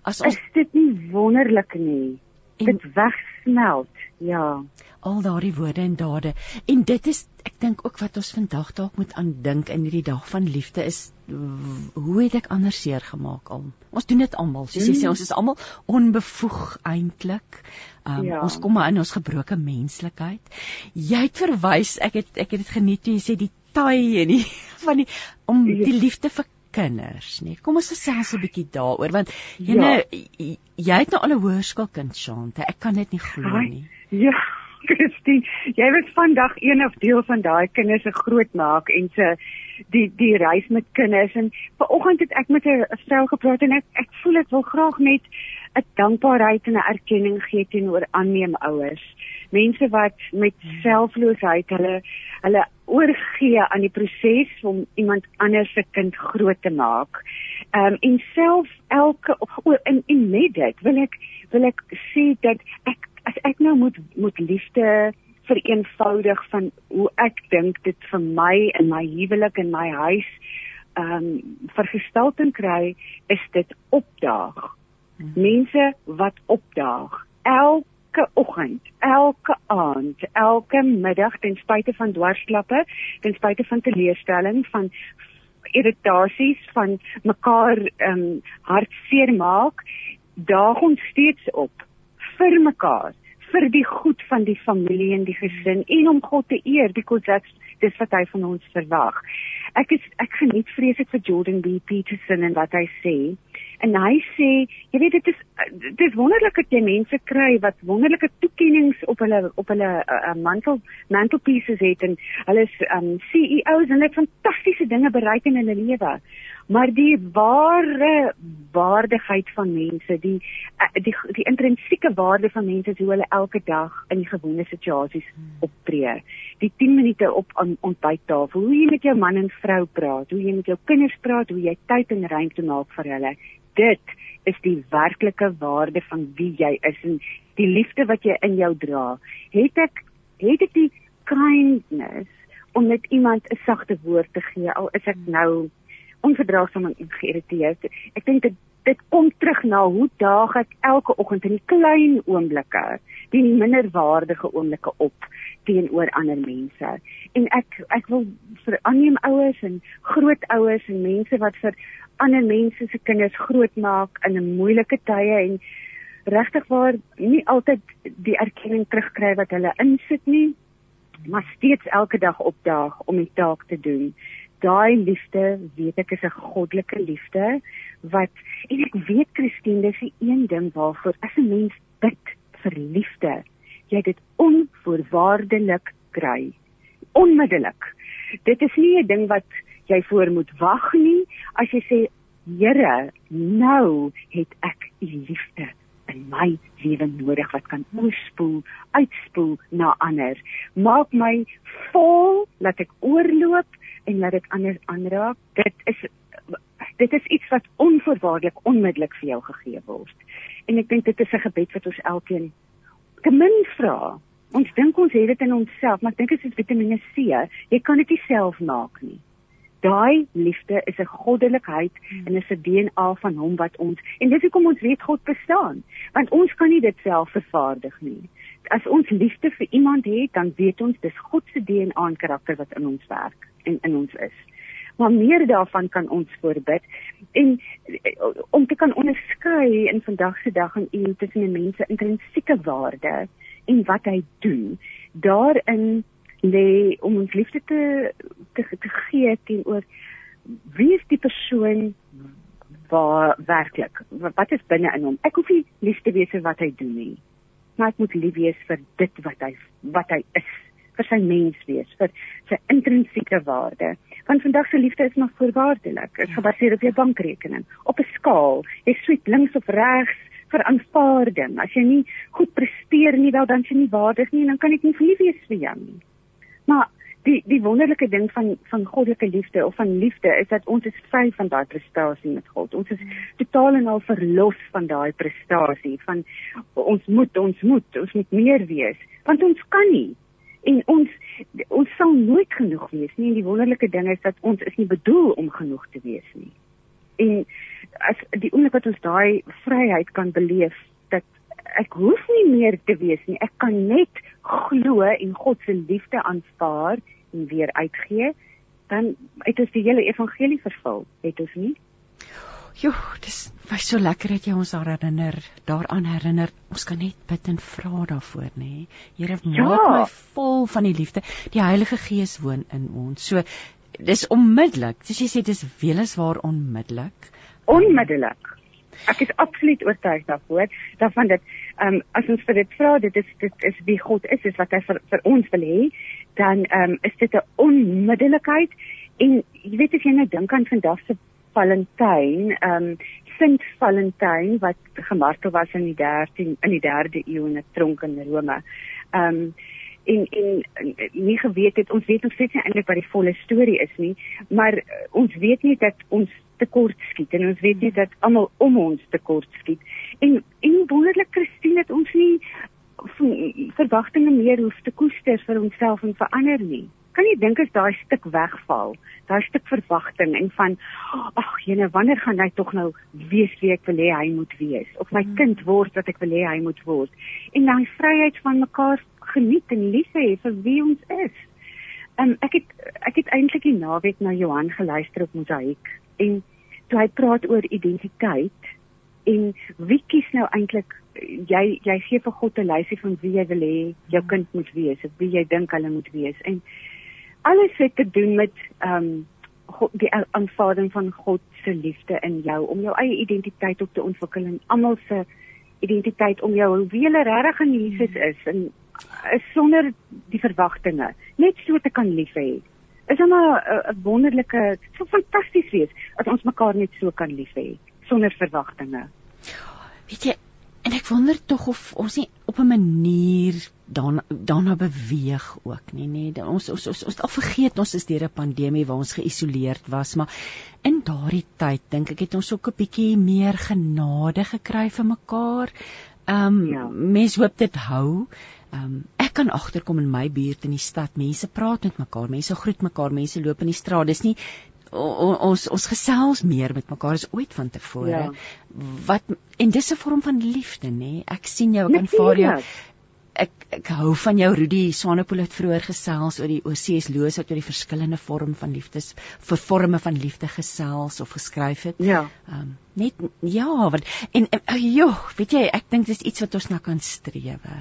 as ons is dit nie wonderlik nie? Dit wegsmelt ja al daardie woorde en dade en dit is ek dink ook wat ons vandag dalk moet aandink in hierdie dag van liefde is hoe het ek anders seer gemaak al ons doen dit almal soos jy sê ons is almal onbevoeg eintlik um, ja. ons kom maar in ons gebroke menslikheid jy het verwys ek het ek het dit geniet toe jy sê die taai en die [laughs] van die om ja. die liefde vir kinders, nee. Kom ons gesels 'n bietjie daaroor want jy ja. jy het nou al 'n hoërskoolkind, Shante. Ek kan dit nie glo nie. Ja. Christine, jy was vandag een of deel van daai kinders se grootmaak en se die die reis met kinders en vanoggend het ek met 'n vrou gepraat en ek ek voel ek wil graag net 'n dankbaarheid en 'n erkenning gee teenoor aanneem ouers. Mense wat met selfloosheid hulle hulle oorgee aan die proses om iemand anders se kind groot te maak. Ehm um, en self elke in in met dit wil ek wil ek sê dat ek as ek nou moet moet liefde vereenvoudig van hoe ek dink dit vir my in my huwelik en my huis ehm um, vergestalting kry is dit opdaag. Hmm. Mense wat opdaag elke oggend, elke aand, elke middag ten spyte van dwarsklappe, ten spyte van teleurstelling, van irritasies, van mekaar ehm um, hartseer maak, daag ons steeds op vir mekaar vir die goed van die familie en die gesin en om God te eer because that's dis wat hy van ons verwag. Ek is ek geniet vreeslik vir Jordan B Peterson en wat hy sê. En hy sê, jy weet dit is dit is wonderlik dat jy mense kry wat wonderlike toekenninge op hulle op hulle uh, mantel mantelpieces het en hulle is um CEOs en hulle het fantastiese dinge bereik in hulle lewe maar die ware waardigheid van mense, die eh, die die intrinsieke waarde van mense is hoe hulle elke dag in die gewone situasies optree. Die 10 minute op aan ontbyttafel, hoe jy met jou man en vrou praat, hoe jy met jou kinders praat, hoe jy tyd en ruimte maak vir hulle. Dit is die werklike waarde van wie jy is en die liefde wat jy in jou dra. Het ek het ek die kindness om met iemand 'n sagte woord te gee al is ek nou onverdraagsaam en geïrriteerd. Ek dink dit dit kom terug na hoe daag ek elke oggend in die klein oomblikke, die minderwaardige oomblikke op teenoor ander mense. En ek ek wil vir aanneem ouers en grootouers en mense wat vir ander mense se kinders grootmaak in 'n moeilike tye en regtig waar nie altyd die erkenning terugkry wat hulle insit nie, maar steeds elke dag opdaag om die taak te doen daai liefde weet ek is 'n goddelike liefde wat en ek weet Christine dis die een ding waarvoor as 'n mens bid vir liefde jy dit onvoorwaardelik kry. Onmiddellik. Dit is nie 'n ding wat jy voor moet wag nie. As jy sê Here nou het ek u liefde in my lewe nodig wat kan oorspoel, uitspoel na ander. Maak my vol dat ek oorloop en laat dit ander aanraak. Dit is dit is iets wat onvoorwaardelik onmiddellik vir jou gegee word. En ek dink dit is 'n gebed wat ons elkeen te min vra. Ons dink ons het dit in onsself, maar ek dink dit is Vitamiene C. Jy kan dit nie self maak nie. Daai liefde is 'n goddelikheid hmm. en is 'n DNA van hom wat ons en dis hoekom ons weet God bestaan, want ons kan nie dit self vervaardig nie. As ons liefde vir iemand het, dan weet ons dis God se DNA en karakter wat in ons werk en in ons is. Maar meer daarvan kan ons voorbid en om te kan onderskei in vandag se dag en eeu tussen 'n mens se intrinsieke waarde en wat hy doen. Daarin lê om ons liefde te te, te gee teenoor wie is die persoon waar werklik wat is binne in hom. Ek hoef nie lief te wees vir wat hy doen nie. Maar ek moet lief wees vir dit wat hy wat hy is vir sy menswees, vir sy intrinsieke waarde. Want vandag se liefde is nog voorwaardelik, is ja. gebaseer op jou bankrekening, op 'n skaal. Jy swiep links of regs vir aanvaarding. As jy nie goed presteer nie, wel dan is jy nie waardig nie en dan kan ek nie lief wees vir jou nie. Maar die die wonderlike ding van van goddelike liefde of van liefde is dat ons is vry van daai prestasie met God. Ons is totaal en al verlos van daai prestasie van ons moet ons moet ons moet meer wees want ons kan nie en ons ons sal nooit genoeg wees nie. En die wonderlike ding is dat ons is nie bedoel om genoeg te wees nie. En as die oomblik wat ons daai vryheid kan beleef dat ek hoef nie meer te wees nie. Ek kan net glo en God se liefde aanvaar en weer uitgee dan het ons die hele evangelie vervul het ons nie Jo, dis was so lekker dat jy ons daar herinner, daaraan herinner. Ons kan net bid en vra daarvoor, nê. Here, maak ja. my vol van die liefde. Die Heilige Gees woon in ons. So dis onmiddellik. Soos jy sê, dis weliswaar onmiddellik. Onmiddellik. Ek is absoluut oortuig daarvoor, daarvan dat ehm um, as ons vir dit vra, dit is dit is wie God is, is wat hy vir vir ons wil hê, dan ehm um, is dit 'n onmiddellikheid en jy weet as jy nou dink aan vandag se Valentyn, ehm um, Sint Valentyn wat gemartel was in die 13 in die 3de eeu in 'n tronk in Rome. Ehm um, en en nie geweet het ons weet nog steeds nie eintlik wat die volle storie is nie maar uh, ons weet nie dat ons tekort skiet en ons weet nie dat almal om ons tekort skiet en en wonderlik Christine het ons nie verwagtinge meer hoef te koester vir onsself en vir ander nie kan jy dink as daai stuk wegval daai stuk verwagting en van ag jene wanneer gaan hy tog nou wees wie ek wil hê hy moet wees of my hmm. kind word wat ek wil hê hy moet word en daai vryheid van mekaar geniet en lief hê vir wie ons is. Um, ek het ek het eintlik die naweek na Johan geluister op Mosaïek en toe hy praat oor identiteit en wie kies nou eintlik jy jy gee vir God 'n lysie van wie jy wil hê jou kind moet wees of wie jy dink hulle moet wees en alles het te doen met ehm um, God die aanvaarding van God se liefde in jou om jou eie identiteit op te ontwikkel en almal se identiteit om jou hoe jy regtig in Jesus is en is sonder die verwagtinge net so te kan lief hê. Is hom 'n wonderlike, so fantasties wees as ons mekaar net so kan lief hê sonder verwagtinge. Weet jy, en ek wonder tog of ons nie op 'n manier daarna daarna beweeg ook nie, nê. Nee. Ons ons ons ons al vergeet ons is deur 'n pandemie waar ons geïsoleerd was, maar in daardie tyd dink ek het ons ook 'n bietjie meer genade gekry vir mekaar. Ehm um, ja. mens hoop dit hou. Ehm um, ek kan agterkom in my buurt in die stad, mense praat met mekaar, mense groet mekaar, mense loop in die straat. Dis nie ons ons gesels meer met mekaar as ooit van tevore. Ja. Wat en dis 'n vorm van liefde, nê? Ek sien jou, ek aanvaar jou ek ek hou van jou Rudy Swanepoel het vroeër gesels oor die OCS loos wat oor die verskillende vorm van liefdes vir forme van liefde gesels of geskryf het. Ja. Ehm um, net ja, want en uh, joh, weet jy, ek dink dis iets wat ons na kan strewe.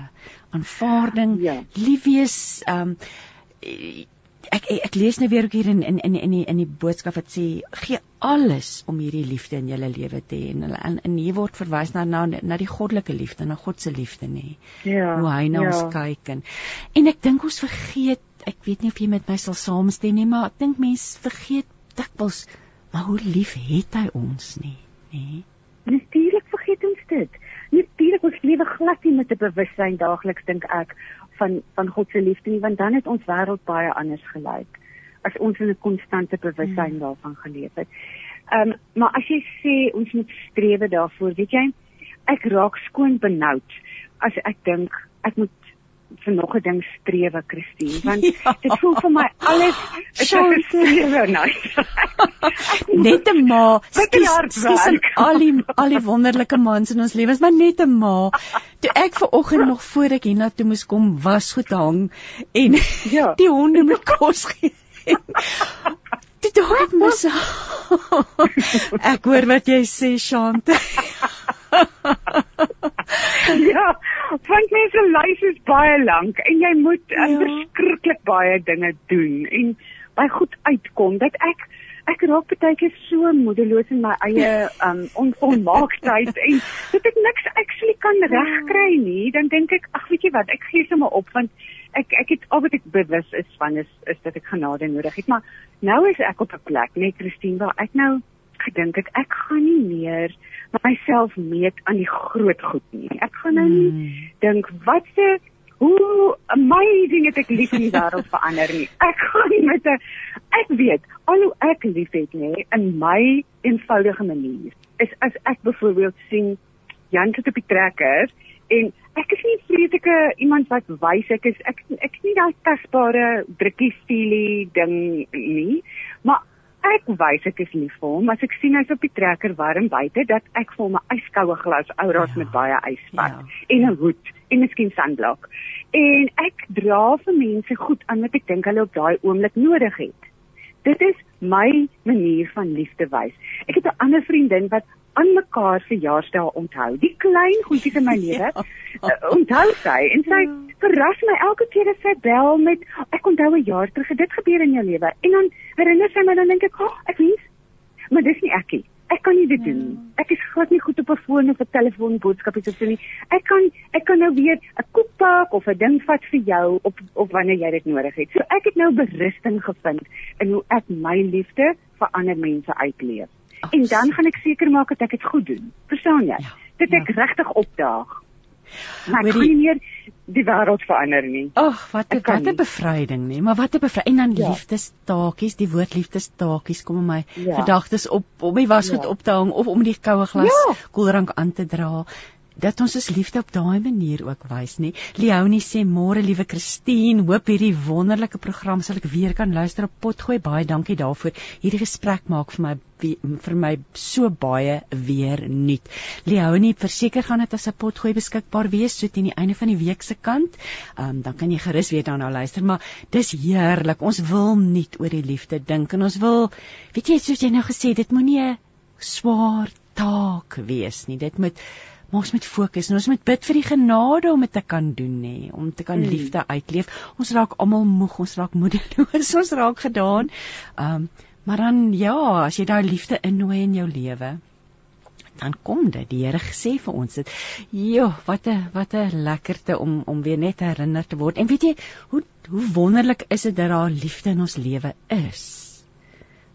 Aanvaarding, ja. lief wees, ehm um, ek ek lees nou weer ook hier in in in in die in die boodskap wat sê gee alles om hierdie liefde in julle lewe te hê en in in hier word verwys na na na die goddelike liefde na God se liefde nê. Ja. Hoe hy na ja. ons kyk en en ek dink ons vergeet ek weet nie of jy met my sal saamstem nie maar ek dink mense vergeet dikwels maar hoe lief het hy ons nie nê. Natuurlik vergeet ons dit. Natuurlik ons lewe glad nie met 'n bewustheid daagliks dink ek van van God se liefde nie want dan het ons wêreld baie anders gelyk as ons in 'n konstante bewustheid hmm. daarvan geleef het. Ehm um, maar as jy sê ons moet strewe daarvoor, weet jy, ek raak skoon benoud as ek dink ek moet vir nog 'n ding strewe, Christine, want [laughs] ja. dit voel vir my alles is so strewe nou. [laughs] net 'n ma, skies al die al die wonderlike mans in ons lewens, maar net 'n ma. Toe ek ver oggend nog voor ek hiernatoe moes kom, was goed hang en ja. [laughs] die honde moet kos gee. Dit hoor mos. Ek hoor wat jy sê, Shante. [laughs] ja, want mense lys is baie lank en jy moet ja. verskriklik baie dinge doen en by goed uitkom dat ek ek raak baie keer so moedeloos in my eie um onvolmaaktheid en dit ek niks actually kan regkry nie dan dink ek ag weet jy wat ek gee sommer op want ek ek het al wat ek bewus is van is is dat ek genade nodig het maar nou is ek op 'n plek net Christine waar ek nou gedink het ek gaan nie meer myself meet aan die groot goed nie. Ek gaan nou nie hmm. dink wat se hoe amazing het ek lief in die wêreld verander nie. Ek gaan met 'n ek weet al hoe ek lief het nê in my eenvoudige manier. Is as ek byvoorbeeld sien Jan sit op die trekker en ek is nie vreeslike iemand wat wys ek is ek ek is nie daai tasbare drukkie stielie ding nie maar ek wys ek is lief vir hom as ek sien hy's op die trekker warm buite dat ek vir hom 'n yskoue glas Ouras ja. met baie ysvat ja. en 'n hoed en miskien sunblock. En ek dra vir mense goed aan wat ek dink hulle op daai oomblik nodig het. Dit is my manier van liefde wys. Ek het 'n ander vriendin wat aan mekaar verjaarsdae onthou. Die klein goedjies in my [laughs] lewe. Ja. Uh, onthou sy en sy ja. verras my elke keer as sy bel met ek onthou 'n jaar terug dit gebeur in jou lewe. En dan herinner sy my dan dink ek, "Ag, oh, ek weet." Maar dis nie ek nie. ek kan nie dit doen nie. Ek is glad nie goed op 'n foon of 'n telefoon boodskappe te doen nie. Ek kan ek kan nou weer 'n koek pak of 'n ding vat vir jou op of wanneer jy dit nodig het. So ek het nou berusting gevind in hoe ek my liefde vir ander mense uitleef. En dan gaan ek seker maak dat ek dit goed doen. Verstaan jy? Ja, Dit ek ja. regtig opdaag. Maar ek Hoorie- kan nie meer die wêreld verander nie. Ag, wat 'n wat 'n bevryding, nee, maar wat 'n bevryding. En dan Ja. liefdestakies, die woord liefdestakies kom in my Ja. gedagtes op om die wasgoed Ja. op te hang of om die koue glas Ja. koeldrank aan te dra. Dat ons ons liefde op daai manier ook wys, nê. Leonie sê môre liewe Christine, hoop hierdie wonderlike program sal ek weer kan luister op Potgooi. Baie dankie daarvoor. Hierdie gesprek maak vir my vir my so baie weer nuut. Leonie, verseker gaan dit as 'n potgooi beskikbaar wees so teen die einde van die week se kant. Ehm um, dan kan jy gerus weer daarna luister, maar dis heerlik. Ons wil nie oor die liefde dink en ons wil weet jy soos jy nou gesê dit moenie swaar taak wees nie. Dit moet maar ons moet fokus en ons moet bid vir die genade om dit te kan doen nê, om te kan Mm. liefde uitleef. Ons raak almal moeg, ons raak moedeloos, [laughs] ons raak gedaan. Ehm um, maar dan ja, as jy daai liefde innooi in jou lewe, dan kom dit. Die Here sê vir ons dit. Jo, wat 'n wat 'n lekkerte om om weer net herinner te word. En weet jy, hoe hoe wonderlik is dit dat daar liefde in ons lewe is.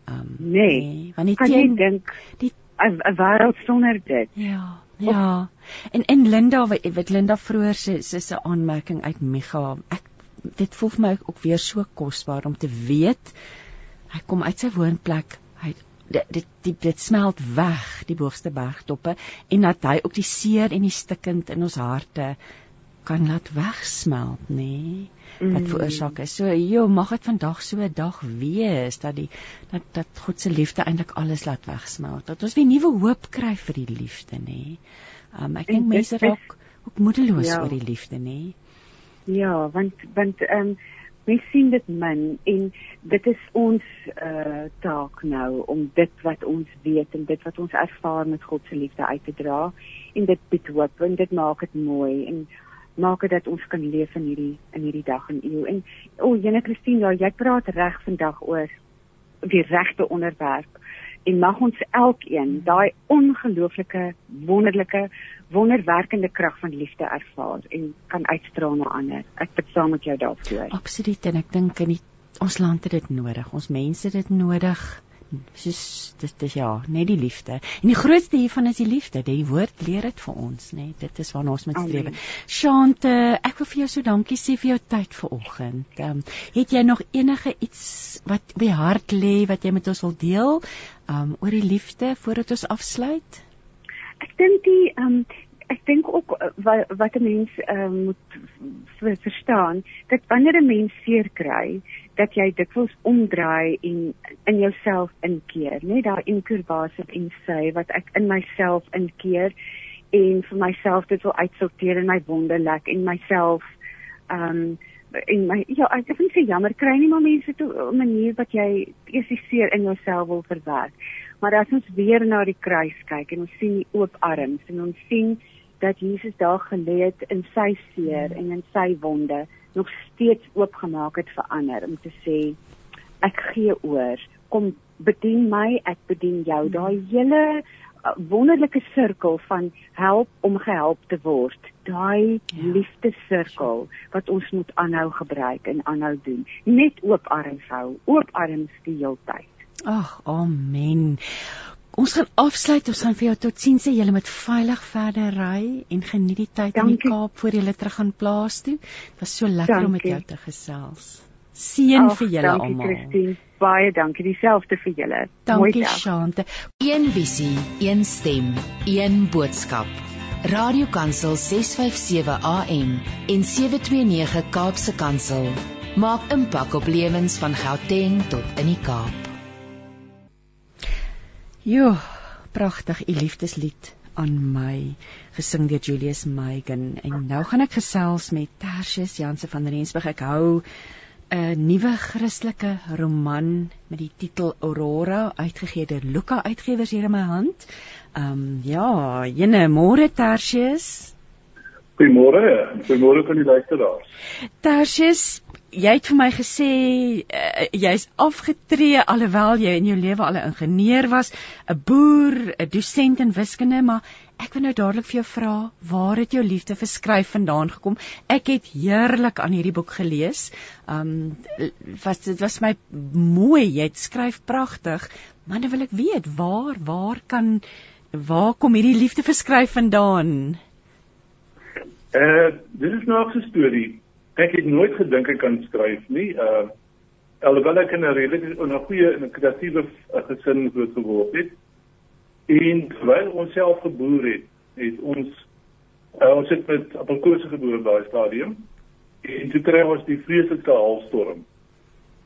Um, Nee. want die Kan jy teen dink die 'n wêreld sonder dit? Ja, ja. En en Linda wat Linda vroeër se se se aanmerking uit Micha, ek dit voel vir my ook weer so kosbaar om te weet hy kom uit sy woonplek, hy dit dit dit, dit smelt weg die boogste bergtoppe en dat hy ook die seer en die stikkend in ons harte kan laat wegsmelt, nê? Nee? Wat Mm. veroorsaak is. So, jo, mag dit vandag so 'n dag wees dat die dat dat God se liefde eintlik alles laat wegsmelt. Dat ons weer nuwe hoop kry vir die liefde, nê. Um ek dink mense raak ook moedeloos Ja. oor die liefde, nê. Ja, want want ehm um, mens sien dit min en dit is ons uh taak nou om dit wat ons weet en dit wat ons ervaar met God se liefde uit te dra en dit bied hoop en dit maak dit mooi en maak dit dat ons kan leef in hierdie in hierdie dag en eeu. En o, oh, Jene Christine, ja, jy praat reg vandag oor die regte onderwerp en mag ons elkeen daai ongelooflike wonderlike wonderwerkende krag van liefde ervaar en kan uitstraal na ander. Ek bid saam met jou daarvoor. Absoluut en ek dink in die ons land het dit nodig. Ons mense het dit nodig. Soos dit is ja, net die liefde. En die grootste hiervan is die liefde. Die woord leer dit vir ons, nê. Dit is waarna ons moet streef. Shante, ek wil vir jou so dankie sê vir jou tyd vanoggend. Ehm um, het jy nog enige iets wat op die hart lê wat jy met ons wil deel? Ehm um, oor die liefde voordat ons afsluit? Ek dink die ehm um, ek dink ook uh, wat wat 'n mens um, moet ver, verstaan dat wanneer 'n mens seer kry, dat jy dikwels omdraai en in jouself inkeer, net daai inkurbasie en sê wat ek in myself inkeer en vir myself dit wil uitsorteer in my wonde lek en myself ehm um, en my ja ek nie sê jammer kry nie maar mense toe 'n manier wat jy eers die seer in jouself wil verwerk. Maar as ons weer na die kruis kyk en ons sien die oop arms en ons sien dat Jesus daar gelê het in sy seer en in sy wonde nog steeds oopgemaak het vir ander om te sê ek gee oor kom bedien my ek bedien jou daai hele uh, wonderlike sirkel van help om gehelp te word daai Ja. ja. liefdesirkel wat ons moet aanhou gebruik en aanhou doen net oop arms hou oop arms die heeltyd Ag, amen. Ons gaan afsluit. Ons gaan vir jou totsiens sê julle moet veilig verder ry en geniet die tyd in die Dankie. Kaap voor jy terug gaan plaas toe. Dit was so lekker om met Dankie. jou te gesels. Seën vir julle dankie almal. Christine baie dankie dieselfde vir julle Dankie. Shante. Een visie, een stem, een boodskap. Radiokansel 657 AM en 729 Kaapse Kansel maak impak op lewens van Gauteng tot in die Kaap. Jo, pragtig, u liefdeslied aan my gesing deur Julius Meigen en nou gaan ek gesels met Tertius Janse van Rensburg. Ek hou 'n nuwe Christelike roman met die titel Aurora uitgegee deur Luka Uitgewers hier in my hand. Ehm um, ja, jene môre Tertius. Goeiemôre, goeiemôre aan die luisteraars. Tersius, jy het vir my gesê uh, jy's afgetree alhoewel jy in jou lewe al 'n ingenieur was, 'n boer, 'n dosent in wiskunde, maar ek wil nou dadelik vir jou vra, waar het jou liefde vir skryf vandaan gekom? Ek het heerlik aan hierdie boek gelees. Um was dit was my mooi, jy skryf pragtig, maar nou wil ek weet, waar waar kan waar kom hierdie liefde vir skryf vandaan? Eh, dit is nou 'n storie ek het nooit gedink ek kan skryf nie. Uh alhoewel ek in 'n redelike en 'n goeie en 'n kreatiewe uh, gesin groot geword het. En terwyl ons self geboer het, het ons uh, ons het met appelkose geboer by daai stadium. En toe kry ons die vreeslike halstorm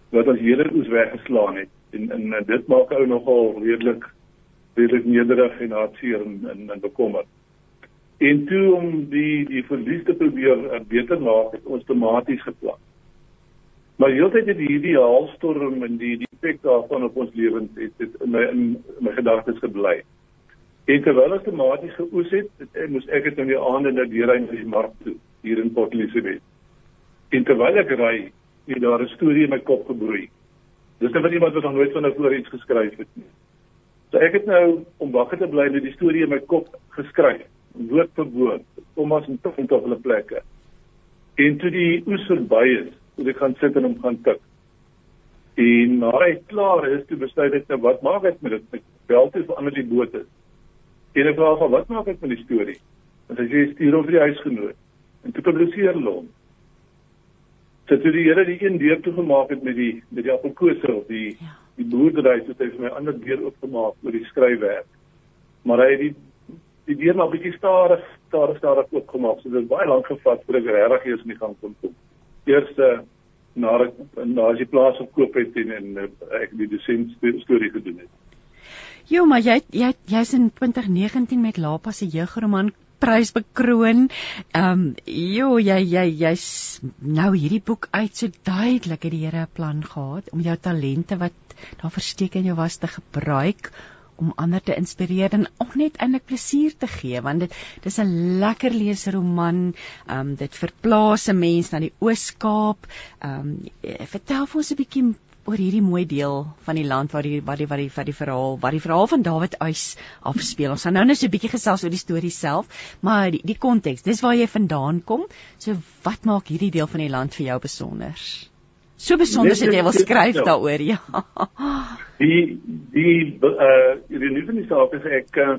wat ons hele oes weggeslaan het. En en dit maak ou nogal redelik redelik nederig en hartseer en en, en bekommerd. En toe om die die verlies te probeer uh, beter maak, het ons tematies geplan. Maar heeltyd het hierdie haalstorm en die die effek daarvan op ons lewens het, het in my in my gedagtes gebly. En terwyl ons tematies geoes het, het, moes ek dit in die aande na die rein by die mark toe hier in Port Elizabeth. En terwyl ek ry, het daar 'n storie in my kop gebroei. Dis net wat iemand wat nog nooit van tevore iets geskryf het nie. So ek het nou om wakker te bly net die storie in my kop geskryf woord vir woord, kommas en punte op hulle plekke. En toe die oes verby is, toe ek gaan sit en hom gaan tik. En na hy klaar is, toe besluit ek nou wat maak ek met dit? Ek bel toe vir ander die bote. En ek vra van wat maak ek met die storie? En hy sê stuur hom vir die huisgenoot. En toe publiseer hulle hom. So toe die Here die een deur toegemaak het met die met die appelkose of die ja. die boerdery, het hy vir my ander deur oopgemaak oor die skryfwerk. Maar hy het die die deur maar bietjie stadig, stadig, stadig oopgemaak. So dit het baie lank gevat voor ek regtig eers in die gang kon kom. Eerste na na as jy plaas opkoop het en, en eh, ek die dosent storie gedoen het. Jo, maar jy jy jy's in 2019 met Lapa se jeugroman prys bekroon. Ehm um, jo, jy jy jy's nou hierdie boek uit so duidelik het die Here 'n plan gehad om jou talente wat daar versteek in jou was te gebruik om ander te inspireer en ook net eintlik plesier te gee want dit dis 'n lekker leesroman. Ehm um, dit verplaas 'n mens na die Oos-Kaap. Ehm um, vertel vir ons 'n bietjie oor hierdie mooi deel van die land waar die waar die waar die vir die verhaal waar die verhaal van Dawid Uys afspeel. Ons gaan nou net so 'n bietjie gesels oor die storie self, maar die die konteks, dis waar jy vandaan kom. So wat maak hierdie deel van die land vir jou besonder? So besonder as jy wil skryf daaroor, ja. Die die uh die nuwe van die saak is ek uh,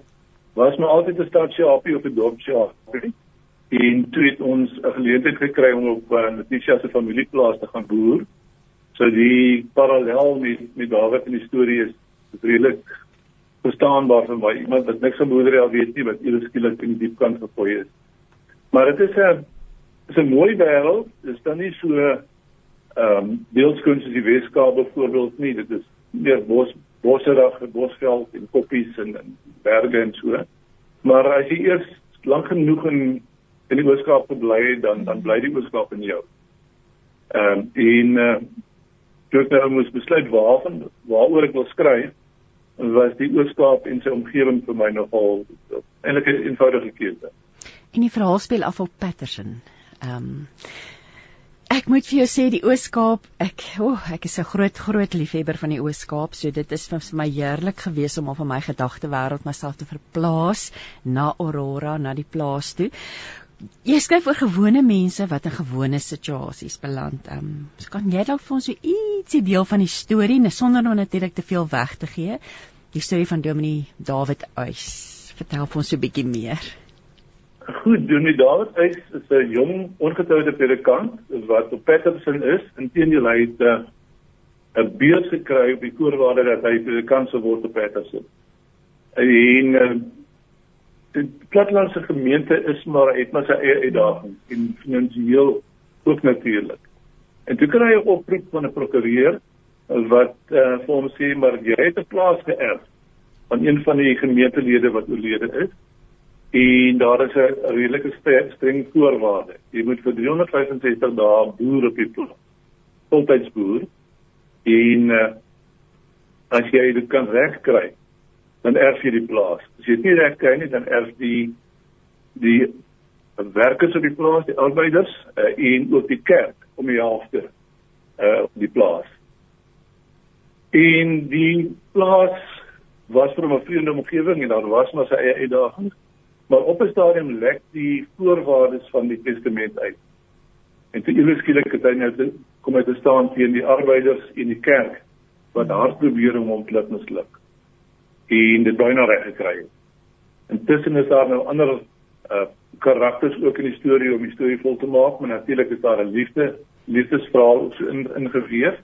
was maar altyd 'n stadsie happy op 'n dorpsie happy. En toe het ons 'n geleentheid gekry om op uh, Letitia se familieplaas te gaan boer. So die parallel met met Dawid in die storie is redelik verstaanbaar vir my. Iemand wat niks van boerdery al weet nie, wat eers skielik in die diep kant gefooi is. Maar dit is 'n is 'n mooi wêreld. Dit is dan nie so ehm um, beeldskuns is die Weskaap byvoorbeeld nie. Dit is meer bos bosserig bosveld en koppies en, en berge en so. Maar as jy eers lank genoeg in in die Weskaap bly dan dan bly die Weskaap in jou. Ehm um, en uh, toe ek nou moes besluit waarvan waaroor ek wil skryf was die Weskaap en sy omgewing vir my nogal eintlik 'n eenvoudige keuse. En die verhaal speel af op Patterson. Ehm um, Ek moet vir jou sê die Oos-Kaap, ek o, oh, ek is 'n groot groot liefhebber van die Oos-Kaap, so dit is vir my heerlik gewees om al van my gedagte wêreld myself te verplaas na Aurora, na die plaas toe. Jy skryf oor gewone mense wat in gewone situasies beland. Ehm, um, so kan jy dalk vir ons so ietsie deel van die storie, sonder om natuurlik te veel weg te gee? Die storie van Dominee David Uys. Vertel vir ons so 'n bietjie meer. Goed, Dominee David Eis is 'n jong ongetroude predikant wat op Patterson is. Inteendeel hy het 'n beurs gekry op die voorwaarde dat hy predikant sou word op Patterson. En uh, die platlandse gemeente is maar het maar sy eie uitdagings en finansiëel ook natuurlik. En toe kry hy 'n oproep van 'n prokureur wat uh, vir hom sê maar jy het 'n plaas geërf van een van die gemeentelede wat oorlede is en daar is 'n redelike streng voorwaarde. Jy moet vir 365 dae boer op die plaas. Voltyds boer. En uh, as jy dit kan regkry, dan erf jy die plaas. As jy dit nie regkry nie, dan erf die die werkers op die plaas, die arbeiders uh, en ook die kerk om die helfte uh op die plaas. En die plaas was vir 'n vreemde omgewing en daar was maar sy eie uitdagings. Maar op 'n stadium lek die voorwaardes van die testament uit. En toe ewe skielik het hy nou kom hy te staan teen die arbeiders en die kerk wat hard probeer om hom laat misluk. En dit byna reg gekry het. Intussen is daar nou ander uh karakters ook in die storie om die storie vol te maak, maar natuurlik is daar 'n liefde, liefdesverhaal so in ingeweef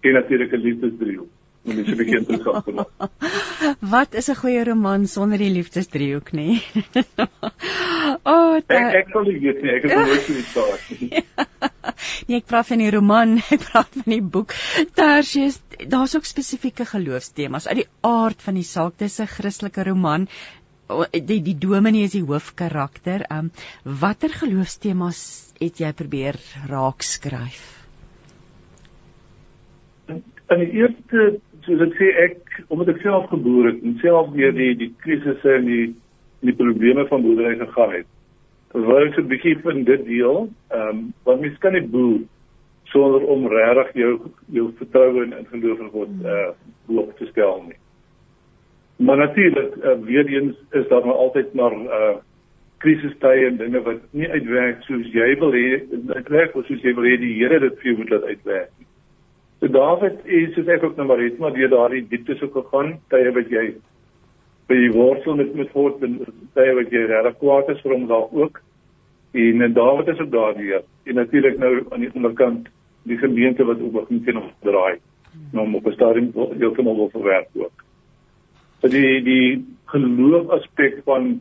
en natuurlik 'n liefdesdriehoek. Dit is 'n bietjie interessant te maak. [laughs] Wat is 'n goeie roman sonder die liefdesdriehoek nie? [laughs] oh, ta... ek ek sal nie weet nie, ek het nooit so iets gehad nie. [laughs] nee, ek praat van die roman, ek praat van die boek. Tersius, daar's ook spesifieke geloofstemas uit die aard van die saak. Dis 'n Christelike roman die die dominee is die hoofkarakter. Um watter geloofstemas het jy probeer raak skryf? In die eerste, soos ek sê ek omdat ek self geboor het en self weer die die krisisse en die die probleme van boerdery gegaan het. Wou ek 'n bietjie van dit deel. Um want mens kan nie boer sonder om regtig jou jou vertroue in geloof in God uh bloot te stel nie. Maar natuurlik uh, weer eens is daar maar altyd maar uh krisistye en dinge wat nie uitwerk soos jy wil hê uitwerk of soos jy wil hê die Here dit vir jou moet laat uitwerk. So Dawid is soos ek ook nou maar het maar deur daardie dieptes ook gegaan, tye wat jy by die worstel met met God en tye wat jy regtig kwaad is vir hom daar ook. En en Dawid is ook daardie en natuurlik nou aan die ander kant die gemeente wat ook begin teen hom draai. Nou op 'n stadium heeltemal wil verwerk ook die die geloof aspek van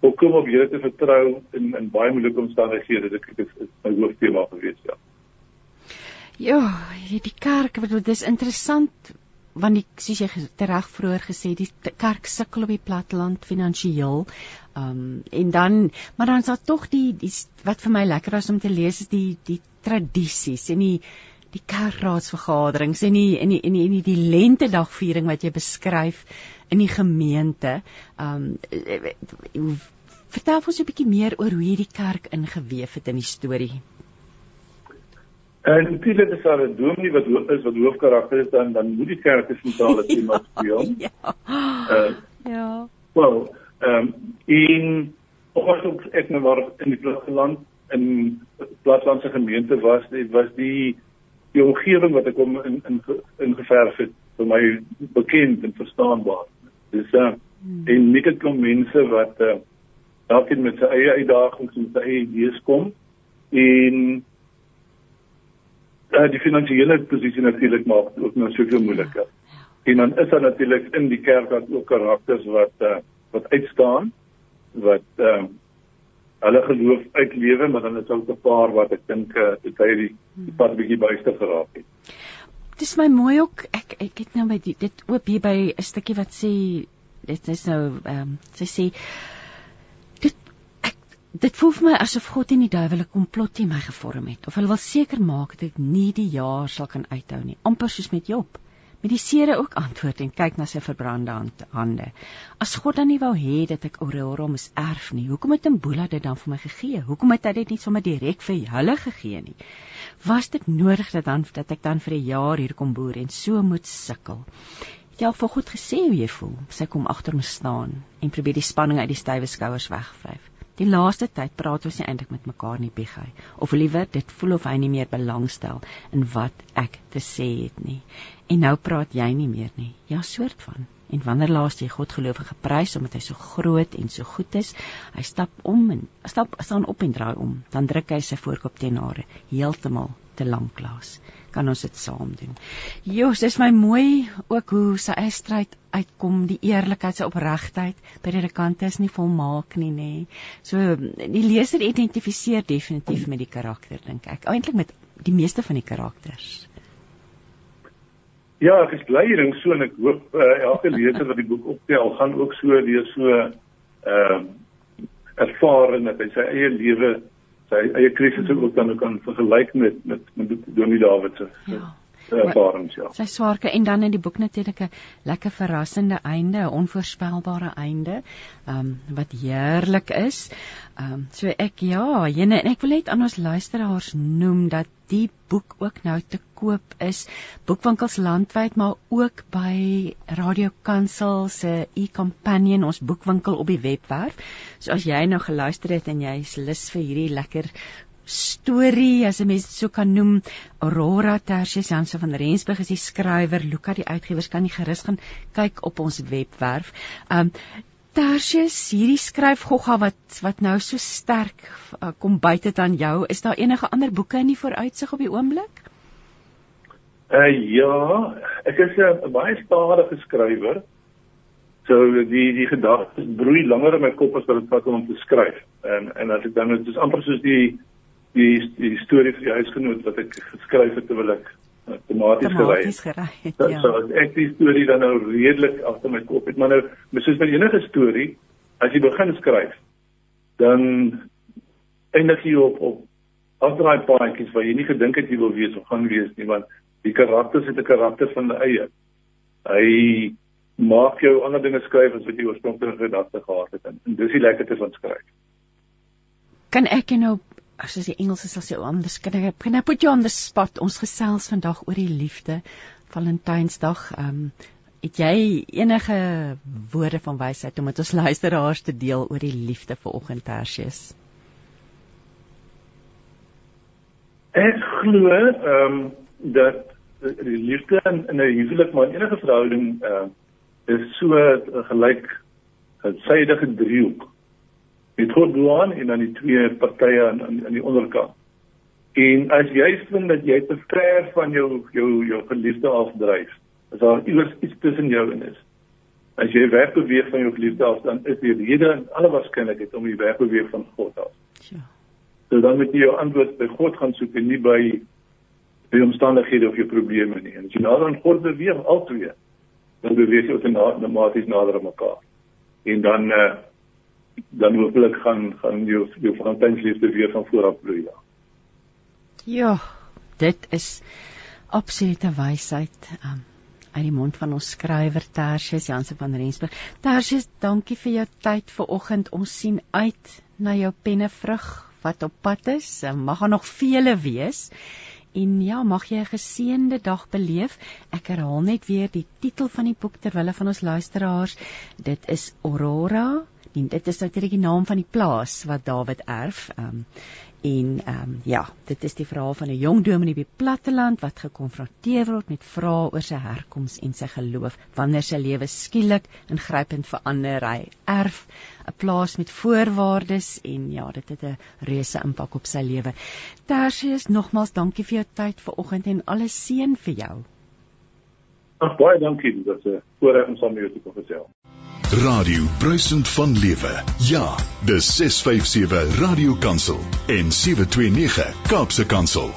hoe kom op Here te vertrou in in baie moeilike omstandighede dit is, is my hooftema gewees ja. Ja, die kerk wat dit is interessant want die soos jy reg vroeër gesê die kerk sukkel op die platteland finansiëel. Um en dan maar dan is daar tog die, die wat vir my lekker was om te lees is die die tradisies en die die kerkraadsvergaderings en die en die en die, die, die lentedagviering wat jy beskryf in die gemeente. Um vertel ons 'n bietjie meer oor hoe hierdie kerk ingeweef het in die storie. En natuurlik is daar 'n dominee wat is wat hoofkarakter is dan dan moet die kerk 'n sentrale tema speel. ja. Uh, ja. Wel, ehm um, in ook ek nou maar in die platteland in plattelandse gemeente was, dit was die die omgewing wat ek hom in in ingeverf het vir my bekend en verstaanbaar. Dis uh, hmm. en net kom mense wat uh, dalk met sy eie uitdagings en sy eie idees kom en uh, die finansiële posisie natuurlik maak ook nou soveel moeiliker. En dan is daar natuurlik in die kerk ook karakters wat uh, wat uitstaan wat uh, hulle geloof uitlewe, maar dan is ook 'n paar wat ek dink uh, dit hy die, pad bietjie buiste geraak het. Dit is my mooi ook ek ek het nou by die, dit oop hier by 'n stukkie wat sê dit is nou ehm um, sy sê dit dit voel vir my asof God en die duiwel 'n komplot teen my gevorm het of hulle wil seker maak dat ek nie die jaar sal kan uithou nie amper soos met Job met die sere ook antwoord en kyk na sy verbrande hande. As God dan nie wou hê dat ek Aurora moes erf nie, hoekom het Imbola dit dan vir my gegee? Hoekom het hy dit nie sommer direk vir hulle gegee nie? Was dit nodig dat dan dat ek dan vir 'n jaar hier kom boer en so moet sukkel? Het jy al vir God gesê hoe jy voel? Sy kom agter my staan en probeer die spanning uit die stywe skouers wegvryf. Die laaste tyd praat ons nie eintlik met mekaar nie, Bigai. Of liewer, dit voel of hy nie meer belangstel in wat ek te sê het nie. En nou praat jy nie meer nie. Ja, soort van. En wanneer laas jy God gelowige geprys omdat hy so groot en so goed is? Hy stap om en stap staan op en draai om, dan druk hy sy voorkop teen hare, heeltemal te lank laas kan ons dit saam doen. Jos, dis my mooi ook hoe sy eie stryd uitkom, die eerlikheid, sy opregtheid by die kante is nie volmaak nie, nê. So die leser identifiseer definitief met die karakter dink ek. Eintlik met die meeste van die karakters. Ja, ek is bly hierin so en ek hoop uh, elke leser wat die boek optel gaan ook so weer so ehm uh, ervaar en dat hy sy eie lewe sy eie krisis ook dan kan vergelyk met met met Dominee Dawid se ja. Ervarings ja. Sy swaarke en dan in die boek natuurlik 'n lekker verrassende einde, 'n onvoorspelbare einde, ehm um, wat heerlik is. Ehm um, so ek ja, jene en ek wil net aan ons luisteraars noem dat die boek ook nou te koop is boekwinkels landwyd maar ook by Radio Kansel se e-companion ons boekwinkel op die webwerf. So as jy nou geluister het en jy's lus vir hierdie lekker storie as 'n mens dit so kan noem Aurora Tertius Jansen van Rensburg is die skrywer Luka die uitgewers kan jy gerus gaan kyk op ons webwerf. Um Tertius hierdie skryfgogga wat wat nou so sterk uh, kom buite dan jou is daar enige ander boeke in die vooruitsig op die oomblik? Uh ja, ek is 'n baie stadige skrywer. So die die gedagtes broei langer in my kop as wat dit vat om te skryf. En en as ek dan dit is amper soos die die die storie vir die huisgenoot wat ek geskryf het terwyl ek uh, tematies gery het. het. Ja. So ek die storie dan nou redelik agter my kop het, maar nou soos met enige storie, as jy begin skryf, dan eindig jy op op afdraai paadjies waar jy nie gedink het jy wil wees of gaan wees nie, want die karakters het 'n karakter van hulle eie. Hy maak jou ander dinge skryf as wat jy oorspronklik gedagte gehad het en, en dis die lekkerte van skryf. Kan ek nou as jy Engels sal sê anders kan ek kan ek put you on the spot. Ons gesels vandag oor die liefde Valentynsdag ehm um, het jy enige woorde van wysheid om met ons luisteraars te deel oor die liefde vir oggend Tersius Ek glo ehm um, dat die liefde in, in 'n huwelik maar enige verhouding ehm uh, is so gelyk 'n sydige driehoek met God doan en dan die twee partye aan aan die onderkant. En as jy vind dat jy te ver van jou jou jou geliefde afdryf, as daar iewers iets tussen jou en is. As jy wegbeweeg van jou geliefde af, dan is die rede en alle waarskynlikheid om jy wegbeweeg van God af. Ja. So dan moet jy jou antwoord by God gaan soek en nie by die omstandighede of jou probleme nie. En as jy nader aan God beweeg, altyd, dan beweeg jy outomaties nader aan mekaar. En dan eh uh, dan hopelik gaan gaan jou jou Valentynsliefde weer van voor af bloei. Ja. ja, dit is absolute wysheid um, uit die mond van ons skrywer Tersius Jansen van Rensburg. Tersius, dankie vir jou tyd vanoggend. Ons sien uit na jou pennevrug wat op pad is. Mag daar nog vele wees. En ja, mag jy 'n geseënde dag beleef. Ek herhaal net weer die titel van die boek ter wille van ons luisteraars. Dit is Aurora en dit is natuurlik die naam van die plaas wat Dawid erf. Um, en ehm um, ja, dit is die verhaal van 'n jong dominee die platteland wat gekonfronteer word met vrae oor sy herkoms en sy geloof wanneer sy lewe skielik ingrypend verander. Hy erf 'n plaas met voorwaardes en ja, dit het 'n reuse impak op sy lewe. Tersius, nogmaals dankie vir jou tyd vanoggend en alles seën vir jou. Ag baie dankie, dit was 'n voorreg om saam met jou te kon gesels. Radio Bruisend van Lewe. Ja, dis 657 Radio Kansel en 729 Kaapse Kansel.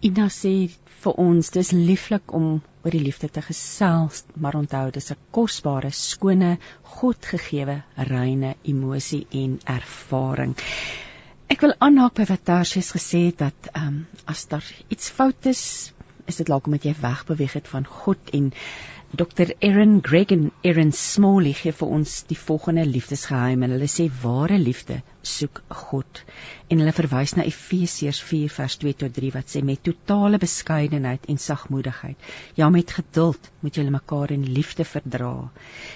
Ina sê vir ons dis lieflik om oor die liefde te gesels, maar onthou dis 'n kosbare, skone, Godgegewe, reine emosie en ervaring. Ek wil aanhaak by wat Tarsius gesê het dat ehm um, as daar iets fout is, is dit dalk omdat jy wegbeweeg het van God en Dr. Erin Gregg en Erin Smalley gee vir ons die volgende liefdesgeheim en hulle sê ware liefde soek God. En hulle verwys na Efesiërs 4 vers 2 tot 3 wat sê met totale beskeidenheid en sagmoedigheid ja met geduld moet julle mekaar in liefde verdra.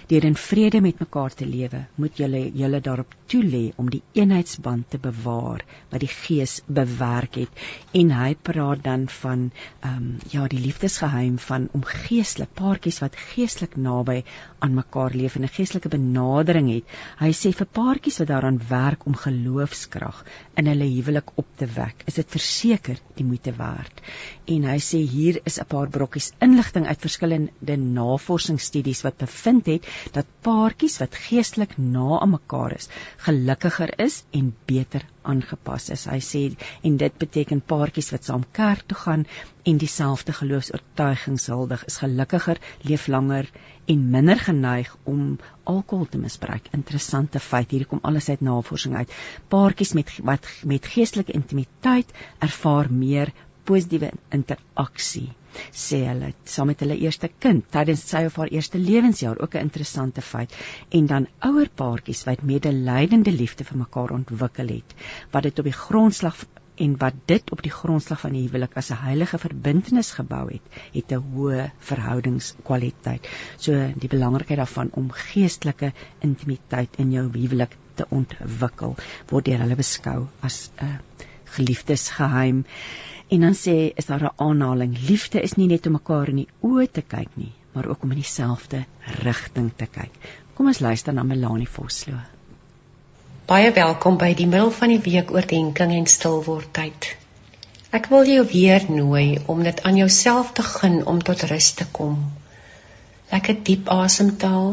Deur in vrede met mekaar te lewe moet julle julle daarop toelê om die eenheidsband te bewaar wat die gees bewerk het. En hy praat dan van ehm um, ja die liefdesgeheim van om geestelik paartjies wat geestelik naby aan mekaar leef en 'n geestelike benadering het. Hy sê vir paartjies wat daaraan werk om geloofskrag in hulle huwelik op te wek, is dit verseker die moeite werd. En hy sê hier is 'n paar brokkies inligting uit verskillende navorsingsstudies wat bevind het dat paartjies wat geestelik na aan mekaar is, gelukkiger is en beter aangepas is. Hy sê en dit beteken paartjies wat saam kerk toe gaan en dieselfde geloofs-oortuigings huldig is gelukkiger, leef langer en minder geneig om alkohol te misbruik. Interessante feit, hier kom alles uit navorsing uit. Paartjies met wat met geestelike intimiteit ervaar meer positiewe interaksie sê hulle saam met hulle eerste kind tydens sy of haar eerste lewensjaar ook 'n interessante feit en dan ouer paartjies wat medelydende liefde vir mekaar ontwikkel het wat dit op die grondslag en wat dit op die grondslag van die huwelik as 'n heilige verbintenis gebou het het 'n hoë verhoudingskwaliteit. So die belangrikheid daarvan om geestelike intimiteit in jou huwelik te ontwikkel word deur hulle beskou as 'n geliefdesgeheim En dan sê is daar 'n aanhaling: liefde is nie net om mekaar in die oë te kyk nie, maar ook om in dieselfde rigting te kyk. Kom ons luister na Melanie Vosloo. Baie welkom by die middel van die week oordeenking en stilwordtyd. Ek wil jou weer nooi om dit aan jouself te gun om tot rus te kom. Lekker diep asemhaal,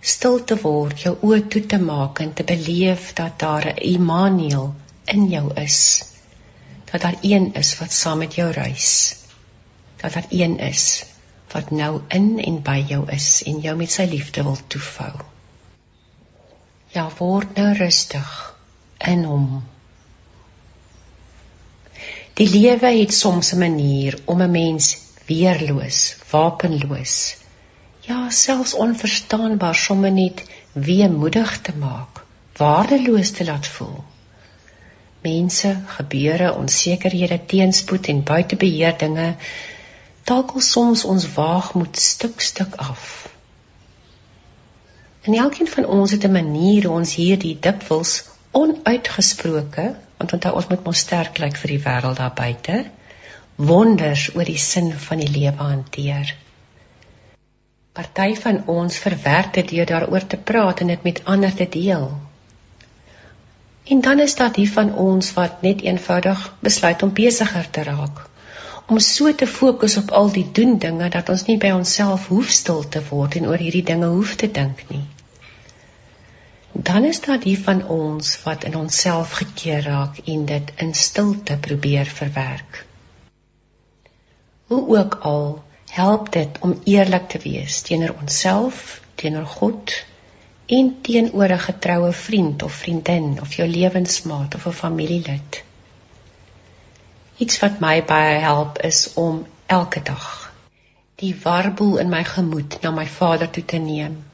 stil te word, jou oë toe te maak en te beleef dat daar 'n Immanuel in jou is dat daar een is wat saam met jou reis. Dat daar een is wat nou in en by jou is en jou met sy liefde wil toefou. Ja, word nou rustig in hom. Die lewe het soms 'n manier om 'n mens weerloos, wapenloos, ja, selfs onverstaanbaar sommer net weemoedig te maak, waardeloos te laat voel mense, gebeure, onsekerhede, teenspoed en buitebeheer dinge takel soms ons waagmoed stuk stuk af. En elkeen van ons het 'n manier hoe ons hierdie dikwels onuitgesproke, want onthou ons moet mos sterk lyk vir die wêreld daar buite, wonders oor die sin van die lewe hanteer. Party van ons verwerk dit deur daaroor te praat en dit met ander te deel. En dan is daar die van ons wat net eenvoudig besluit om besiger te raak. Om so te fokus op al die doen dinge dat ons nie by onsself hoef stil te word en oor hierdie dinge hoef te dink nie. Dan is daar die van ons wat in onsself gekeer raak en dit in stilte probeer verwerk. Hoe ook al, help dit om eerlik te wees teenoor onsself, teenoor God en teenoor 'n getroue vriend of vriendin of jou lewensmaat of 'n familielid. Iets wat my baie help is om elke dag die warboel in my gemoed na my Vader toe te neem.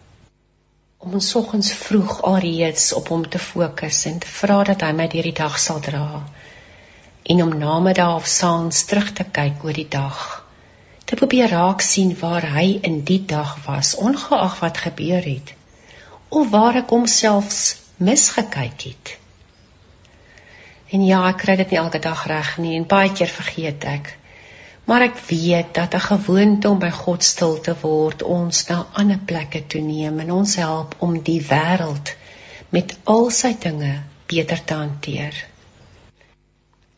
Om ons soggens vroeg alreeds op hom te fokus en te vra dat hy my deur die dag sal dra en om namiddag of saans terug te kyk oor die dag. Te probeer raak sien waar hy in die dag was, ongeag wat gebeur het of waar ek homselfs misgekyk het. En ja, ek kry dit nie elke dag reg nie en baie keer vergeet ek. Maar ek weet dat 'n gewoonte om by God stil te word ons na ander plekke toe neem en ons help om die wêreld met al sy dinge beter te hanteer.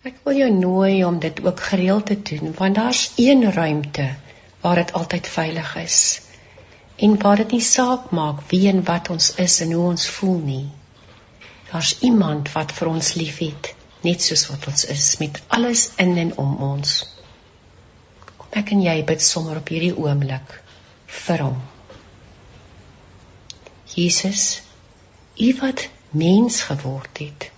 Ek wil jou nooi om dit ook gereeld te doen want daar's een ruimte waar dit altyd veilig is en waar dit nie saak maak wie en wat ons is en hoe ons voel nie. Daar's iemand wat vir ons liefhet, net soos wat ons is, met alles in en om ons. Kom ek en jy bid sommer op hierdie oomblik vir hom. Jesus, U wat mens geword het,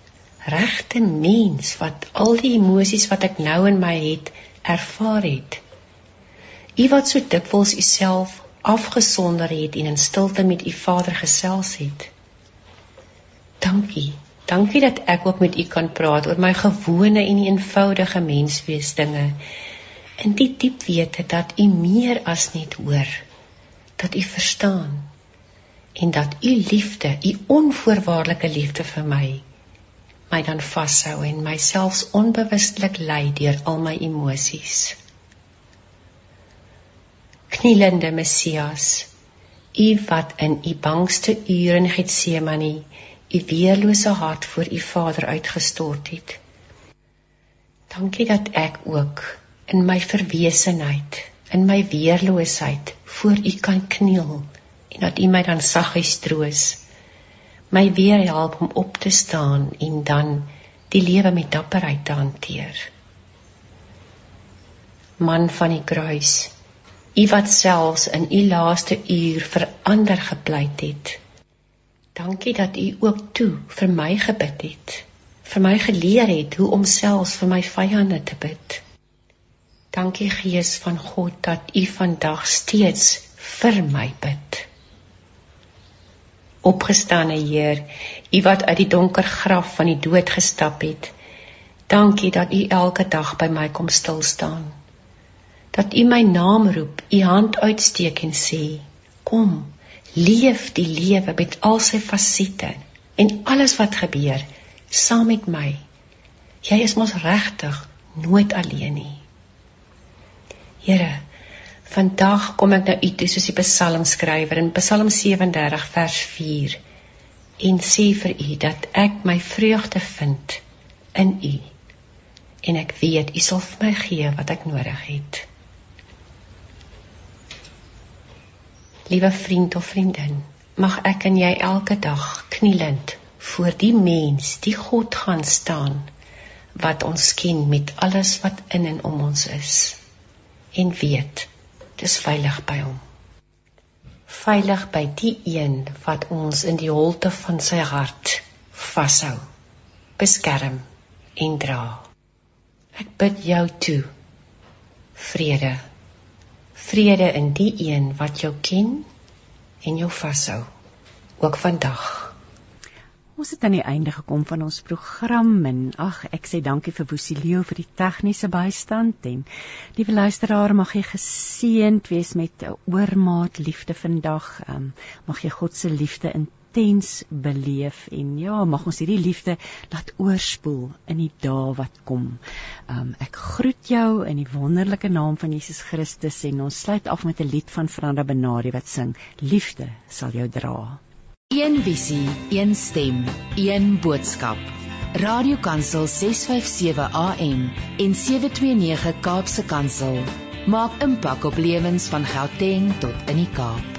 regte mens wat al die emosies wat ek nou in my het, ervaar het. U wat so dikwels U self afgesonder het en in stilte met u Vader gesels het. Dankie. Dankie dat ek ook met u kan praat oor my gewone en eenvoudige menswees dinge. In die diep wete dat u meer as net hoor, dat u verstaan en dat u liefde, u onvoorwaardelike liefde vir my my dan vashou en myself onbewustelik lei deur al my emosies knielende Messias, u wat in u bangste ure in Getsemane u weerlose hart voor u Vader uitgestort het. Dankie dat ek ook in my verwesenheid, in my weerloosheid voor u kan kniel en dat u my dan saggies troos, my weer help om op te staan en dan die lewe met dapperheid te hanteer. Man van die kruis, u wat selfs in u laaste uur vir ander gepleit het. Dankie dat u ook toe vir my gebid het, vir my geleer het hoe om selfs vir my vyande te bid. Dankie Gees van God dat u vandag steeds vir my bid. Opgestane Heer, U wat uit die donker graf van die dood gestap het. Dankie dat U elke dag by my kom stil staan. Dat U my naam roep, U hand uitsteek en sê: "Kom, leef die lewe met al sy fasette en alles wat gebeur saam met my. Jy is mos regtig nooit alleen nie." Here, Vandag kom ek na u toe soos die psalmskrywer in Psalm 37 vers 4 en sê vir u dat ek my vreugde vind in u en ek weet u sal vir my gee wat ek nodig het. Liewe vriend of vriendin, mag ek en jy elke dag knielend voor die mens, die God gaan staan wat ons ken met alles wat in en om ons is en weet dis veilig by hom. Veilig by die een wat ons in die holte van sy hart vashou, beskerm en dra. Ek bid jou toe vrede. Vrede in die een wat jou ken en jou vashou, ook vandag. Ons het aan die einde gekom van ons program en ag ek sê dankie vir Woesilio vir die tegniese bystand en liewe luisteraar mag jy geseënd wees met 'n oormaat liefde vandag. Um, mag jy God se liefde intens beleef en ja, mag ons hierdie liefde laat oorspoel in die dae wat kom. Um, ek groet jou in die wonderlike naam van Jesus Christus en ons sluit af met 'n lied van Franda Benari wat sing Liefde sal jou dra. Een visie, een stem, een boodskap. Radiokansel 657 AM en 729 Kaapse Kansel maak impak op lewens van Gauteng tot in die Kaap.